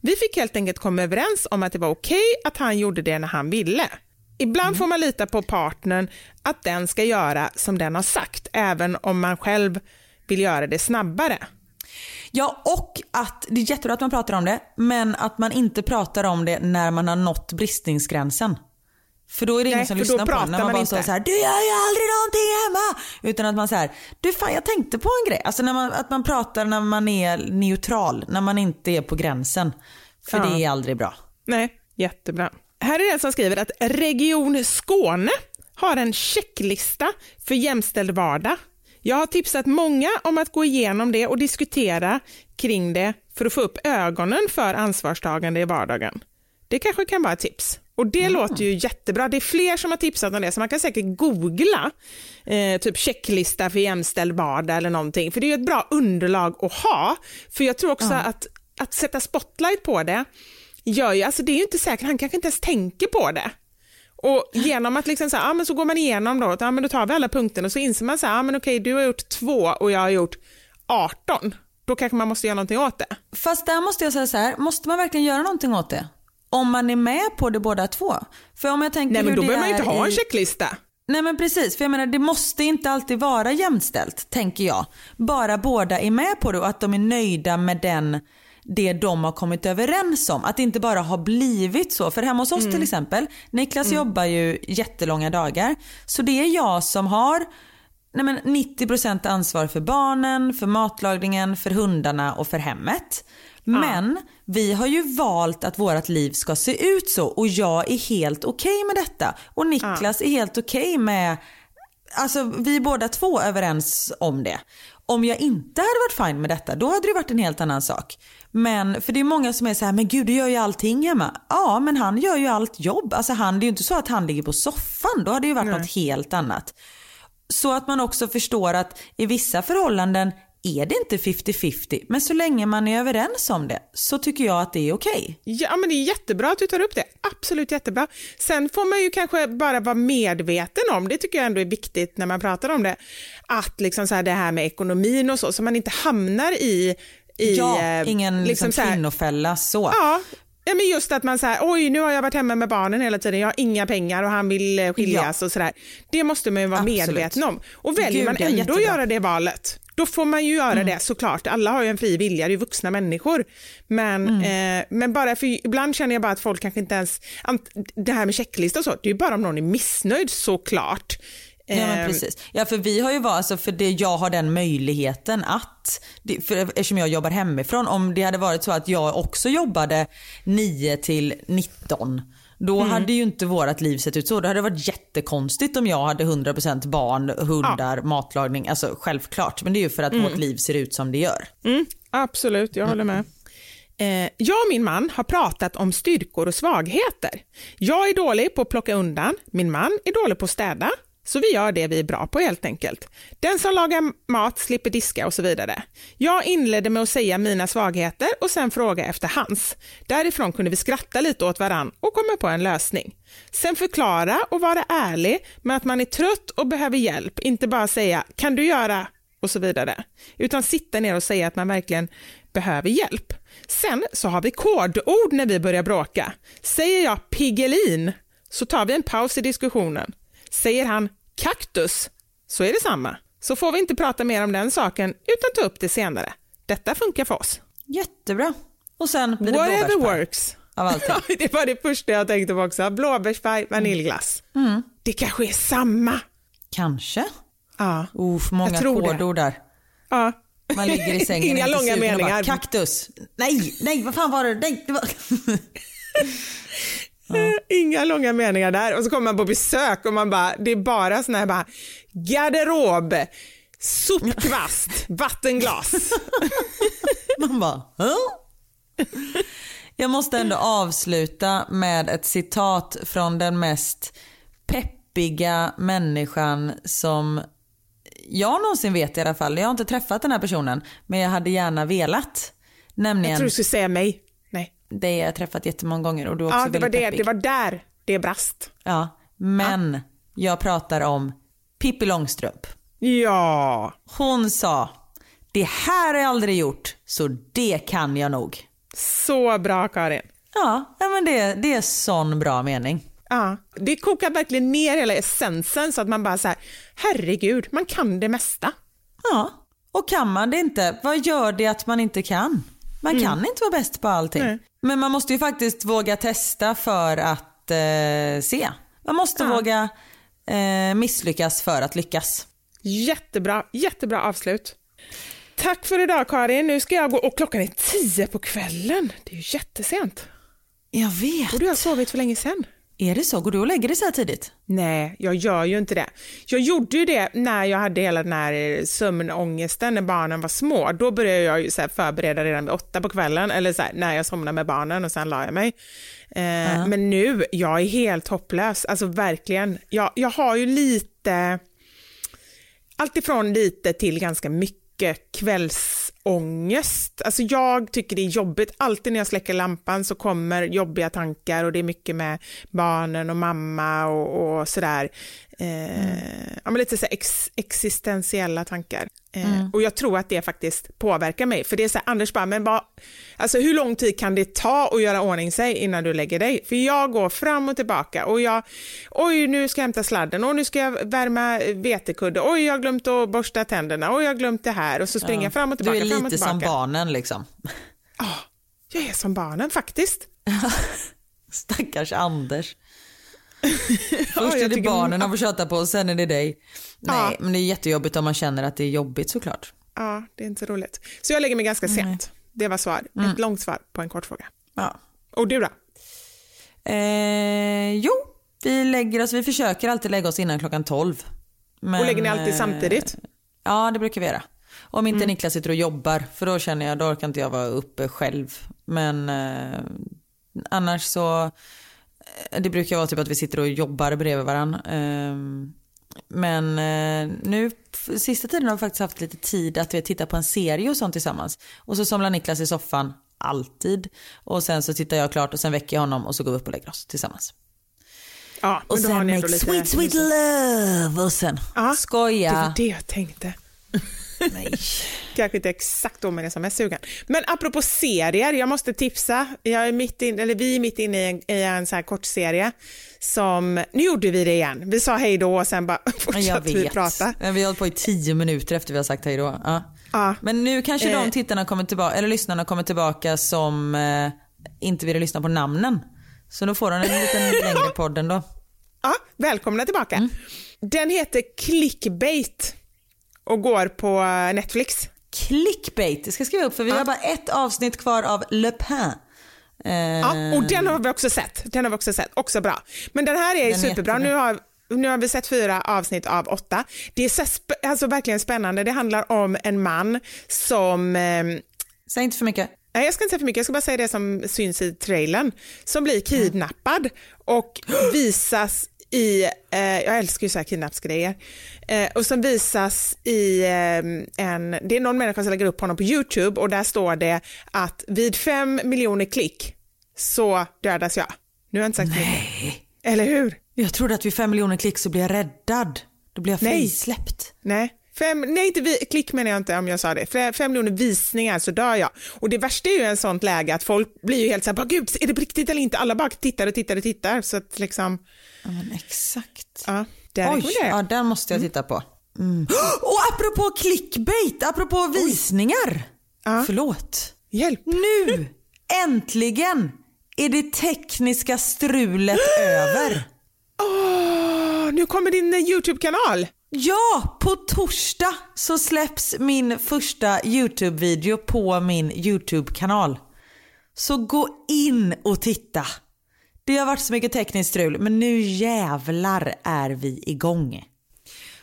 Vi fick helt enkelt komma överens om att det var okej okay att han gjorde det när han ville. Ibland mm. får man lita på partnern att den ska göra som den har sagt, även om man själv vill göra det snabbare. Ja, och att det är jättebra att man pratar om det, men att man inte pratar om det när man har nått bristningsgränsen. För då är det ingen som lyssnar på en när man, man bara står så här, du gör ju aldrig någonting hemma. Utan att man säger, du fan jag tänkte på en grej. Alltså när man, att man pratar när man är neutral, när man inte är på gränsen. För ja. det är aldrig bra. Nej, jättebra. Här är det en som skriver att Region Skåne har en checklista för jämställd vardag. Jag har tipsat många om att gå igenom det och diskutera kring det för att få upp ögonen för ansvarstagande i vardagen. Det kanske kan vara ett tips. Och det mm. låter ju jättebra. Det är fler som har tipsat om det, så man kan säkert googla eh, typ checklista för jämställd vardag eller någonting, för det är ett bra underlag att ha. För jag tror också mm. att, att sätta spotlight på det gör ju, alltså det är ju inte säkert, han kanske inte ens tänker på det. Och genom att liksom så, här, men så går man igenom då, ja, men då tar vi alla punkterna och så inser man så här, men okej, du har gjort två och jag har gjort 18. Då kanske man måste göra någonting åt det. Fast där måste jag säga så här, måste man verkligen göra någonting åt det? Om man är med på det båda två. För om jag tänker Nej men då behöver man inte ha en checklista. Nej men precis, för jag menar det måste inte alltid vara jämställt tänker jag. Bara båda är med på det och att de är nöjda med den det de har kommit överens om. Att det inte bara har blivit så. För hemma hos oss mm. till exempel, Niklas mm. jobbar ju jättelånga dagar. Så det är jag som har nej men 90% ansvar för barnen, för matlagningen, för hundarna och för hemmet. Men vi har ju valt att vårt liv ska se ut så och jag är helt okej okay med detta. Och Niklas är helt okej okay med, alltså vi är båda två överens om det. Om jag inte hade varit fine med detta, då hade det varit en helt annan sak. Men för det är många som är så här, men gud du gör ju allting hemma. Ja, men han gör ju allt jobb. Alltså han, det är ju inte så att han ligger på soffan, då hade det ju varit Nej. något helt annat. Så att man också förstår att i vissa förhållanden är det inte 50-50, men så länge man är överens om det så tycker jag att det är okej. Okay. Ja, men det är jättebra att du tar upp det. Absolut jättebra. Sen får man ju kanske bara vara medveten om, det tycker jag ändå är viktigt när man pratar om det, att liksom så här, det här med ekonomin och så, så man inte hamnar i i, ja, eh, ingen liksom, liksom kvinnofälla så. Ja, Ja, men just att man säger, oj nu har jag varit hemma med barnen hela tiden, jag har inga pengar och han vill eh, skiljas ja. och sådär. Det måste man ju vara Absolut. medveten om. Och väljer Gud, man ändå att göra det valet, då får man ju göra mm. det såklart. Alla har ju en fri vilja, det är vuxna människor. Men, mm. eh, men bara för ibland känner jag bara att folk kanske inte ens, det här med checklista och så, det är ju bara om någon är missnöjd såklart. Ja men ehm. precis. Ja för vi har ju varit, alltså för det, jag har den möjligheten att, för eftersom jag jobbar hemifrån, om det hade varit så att jag också jobbade 9 till 19 då mm. hade ju inte vårt liv sett ut så. Det hade varit jättekonstigt om jag hade 100% barn, hundar, ja. matlagning. Alltså självklart. Men det är ju för att mm. vårt liv ser ut som det gör. Mm. Absolut, jag håller med. Eh, jag och min man har pratat om styrkor och svagheter. Jag är dålig på att plocka undan, min man är dålig på att städa. Så vi gör det vi är bra på helt enkelt. Den som lagar mat slipper diska och så vidare. Jag inledde med att säga mina svagheter och sen fråga efter hans. Därifrån kunde vi skratta lite åt varann och komma på en lösning. Sen förklara och vara ärlig med att man är trött och behöver hjälp, inte bara säga kan du göra och så vidare, utan sitta ner och säga att man verkligen behöver hjälp. Sen så har vi kodord när vi börjar bråka. Säger jag Piggelin så tar vi en paus i diskussionen. Säger han kaktus så är det samma. Så får vi inte prata mer om den saken utan ta upp det senare. Detta funkar för oss. Jättebra. Och sen blir det Whatever works. av allting. Det var det första jag tänkte på också. Blåbärspaj, vaniljglass. Det kanske är samma. Kanske. Ja. Uff, många kodord där. ja. Man ligger i sängen Inga långa meningar. Bara, Kaktus. Nej, nej, vad fan var det? Nej, det var... Inga långa meningar där. Och så kommer man på besök och man bara, det är bara såna här bara, garderob, sopkvast, vattenglas. Man bara? Jag måste ändå avsluta med ett citat från den mest peppiga människan som jag någonsin vet i alla fall. Jag har inte träffat den här personen men jag hade gärna velat. Jag Nämligen, tror du skulle säga mig. Det har jag träffat jättemånga gånger och du är också Ja, det var, det, peppig. det var där det brast. Ja, men jag pratar om Pippi Långstrump. Ja, Hon sa, det här har jag aldrig gjort så det kan jag nog. så bra Karin. Ja, ja, men det, det är sån bra mening. Ja, det kokar verkligen ner hela essensen så att man bara så här, herregud, man kan det mesta. Ja, och kan man det inte, vad gör det att man inte kan? Man kan inte vara bäst på allting. Nej. Men man måste ju faktiskt våga testa för att eh, se. Man måste Ja. våga eh, misslyckas för att lyckas. Jättebra, jättebra avslut. Tack för idag Karin, nu ska jag gå och klockan är tio på kvällen. Det är ju jättesent. Jag vet. Borde jag ha sovit för länge sedan? Är det så? Går du och lägger dig så här tidigt? Nej, jag gör ju inte det. Jag gjorde ju det när jag hade hela den här sömnångesten när barnen var små. Då började jag ju så förbereda redan vid åtta på kvällen, eller så här, när jag somnade med barnen och sen la jag mig. Eh, Men nu, jag är helt hopplös, alltså verkligen. Jag, jag har ju lite, alltifrån lite till ganska mycket ångest, Alltså jag tycker det är jobbigt. Alltid när jag släcker lampan så kommer jobbiga tankar och det är mycket med barnen och mamma och, och sådär. Eh, ja, men lite så ex, existentiella tankar. Eh, Och jag tror att det faktiskt påverkar mig. För det är så här, Anders bara, men vad, alltså hur lång tid kan det ta att göra ordning sig innan du lägger dig? För jag går fram och tillbaka och jag, oj nu ska jag hämta sladden och nu ska jag värma vetekudde, oj jag har glömt att borsta tänderna, oj jag har glömt det här och så springer jag fram och tillbaka. Du är lite som barnen liksom. Ja, jag är som barnen faktiskt. Stackars Anders. Först är det barnen han får köta på och sen är det dig. Nej, men det är jättejobbigt om man känner att det är jobbigt såklart. Ja, det är inte roligt. Så jag lägger mig ganska sent. Det var svar. Mm. Ett långt svar på en kort fråga. Ja. Och du då? Eh, jo, vi lägger oss, vi försöker alltid lägga oss innan klockan 12. Men, och lägger ni alltid eh, samtidigt? Ja, det brukar vi göra. Om inte Mm. Niklas sitter och jobbar, för då känner jag, då orkar inte jag vara uppe själv. Men eh, annars så, eh, det brukar vara typ att vi sitter och jobbar bredvid varandra. Eh, men eh, nu, sista tiden har vi faktiskt haft lite tid att vi tittar på en serie och sånt tillsammans. Och så somnar Niklas i soffan, alltid. Och sen så tittar jag klart och sen väcker jag honom och så går vi upp och lägger oss tillsammans. Ja, Och sen make lite sweet sweet love och sen Det skoja. var det jag tänkte. Nej. Kanske inte exakt då men jag som är sugen. Men apropå serier, jag måste tipsa. Jag är mitt in, eller vi är mitt inne i en, i en så här kort serie som, nu gjorde vi det igen. Vi sa hej då och sen bara fortsatte vi prata. Vi har hållit på i tio minuter efter vi har sagt hej då. Ja. Ja. Men nu kanske Eh. de tittarna kommer tillbaka, eller lyssnarna kommer tillbaka som eh, inte vill lyssna på namnen. Så då får de en liten längre podd ändå. Ja, välkomna tillbaka. Mm. Den heter Clickbait och går på Netflix. Clickbait, det ska jag skriva upp för vi har bara ett avsnitt kvar av Le Pen. Eh, Ja, och den har vi också sett. Den har vi också sett. Också bra. Men den här är Den är superbra. jättebra. Nu har, nu har vi sett fyra avsnitt av åtta. Det är så alltså verkligen spännande. Det handlar om en man som ehm, Säg inte för mycket. Nej, jag ska inte säga för mycket, jag ska bara säga det som syns i trailern. Som blir kidnappad och visas i, eh, jag älskar ju så här kidnappsgrejer, eh, och som visas i eh, en, det är någon människa som lägger upp honom på YouTube och där står det att vid fem miljoner klick så dödas jag. Nu har jag inte sagt Nej. Eller hur? Jag trodde att vid fem miljoner klick så blir jag räddad. Då blir jag frisläppt. Nej. Nej. Fem, nej, inte vi, klick menar jag inte om jag sa det. Fem, fem miljoner visningar så dör jag. Och det värsta är ju en sånt läge att folk blir ju helt så här, gud, är det på riktigt eller inte? Alla bara tittar och tittar och tittar. Så att liksom... Ja, men exakt. Ja, där Oj, ja, den måste jag titta på. Mm. Och apropå clickbait, apropå visningar. Ja. Förlåt. Hjälp. Nu, äntligen, är det tekniska strulet över. Oh, nu kommer din eh, YouTube-kanal. Ja, på torsdag så släpps min första YouTube-video på min YouTube-kanal. Så gå in och titta. Det har varit så mycket tekniskt strul men nu jävlar är vi igång.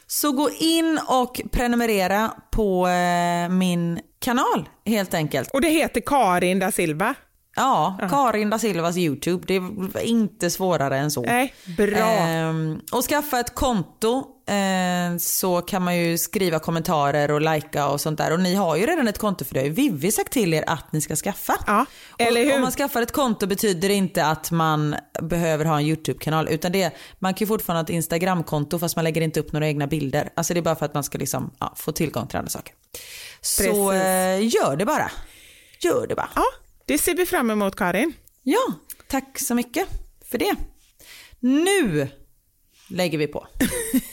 Så gå in och prenumerera på eh, min kanal helt enkelt. Och det heter Karin da Silva? Ja, Karin da Silvas YouTube. Det är inte svårare än så. Nej, bra. Ehm, och skaffa ett konto ehm, så kan man ju skriva kommentarer och likea och sånt där. Och ni har ju redan ett konto för det har ju Vivi sagt till er att ni ska skaffa. Ja, eller hur? om man skaffar ett konto betyder det inte att man behöver ha en YouTube-kanal utan det, man kan ju fortfarande ha ett Instagram-konto fast man lägger inte upp några egna bilder. Alltså det är bara för att man ska liksom, ja, få tillgång till andra saker. Så eh, gör det bara. Gör det bara. Ja. Det ser vi fram emot Karin. Ja, tack så mycket för det. Nu lägger vi på.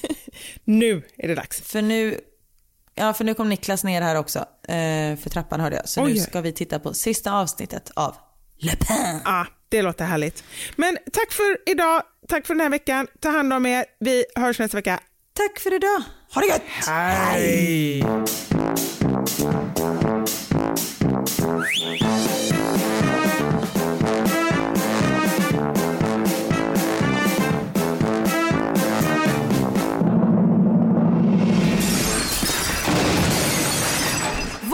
nu är det dags. För nu, ja, för nu kom Niklas ner här också. Eh, för trappan hörde jag. Så Oj. nu ska vi titta på sista avsnittet av Le Pen. Ja, det låter härligt. Men tack för idag. Tack för den här veckan. Ta hand om er. Vi hörs nästa vecka. Tack för idag. Ha det gött. Hej. Hej.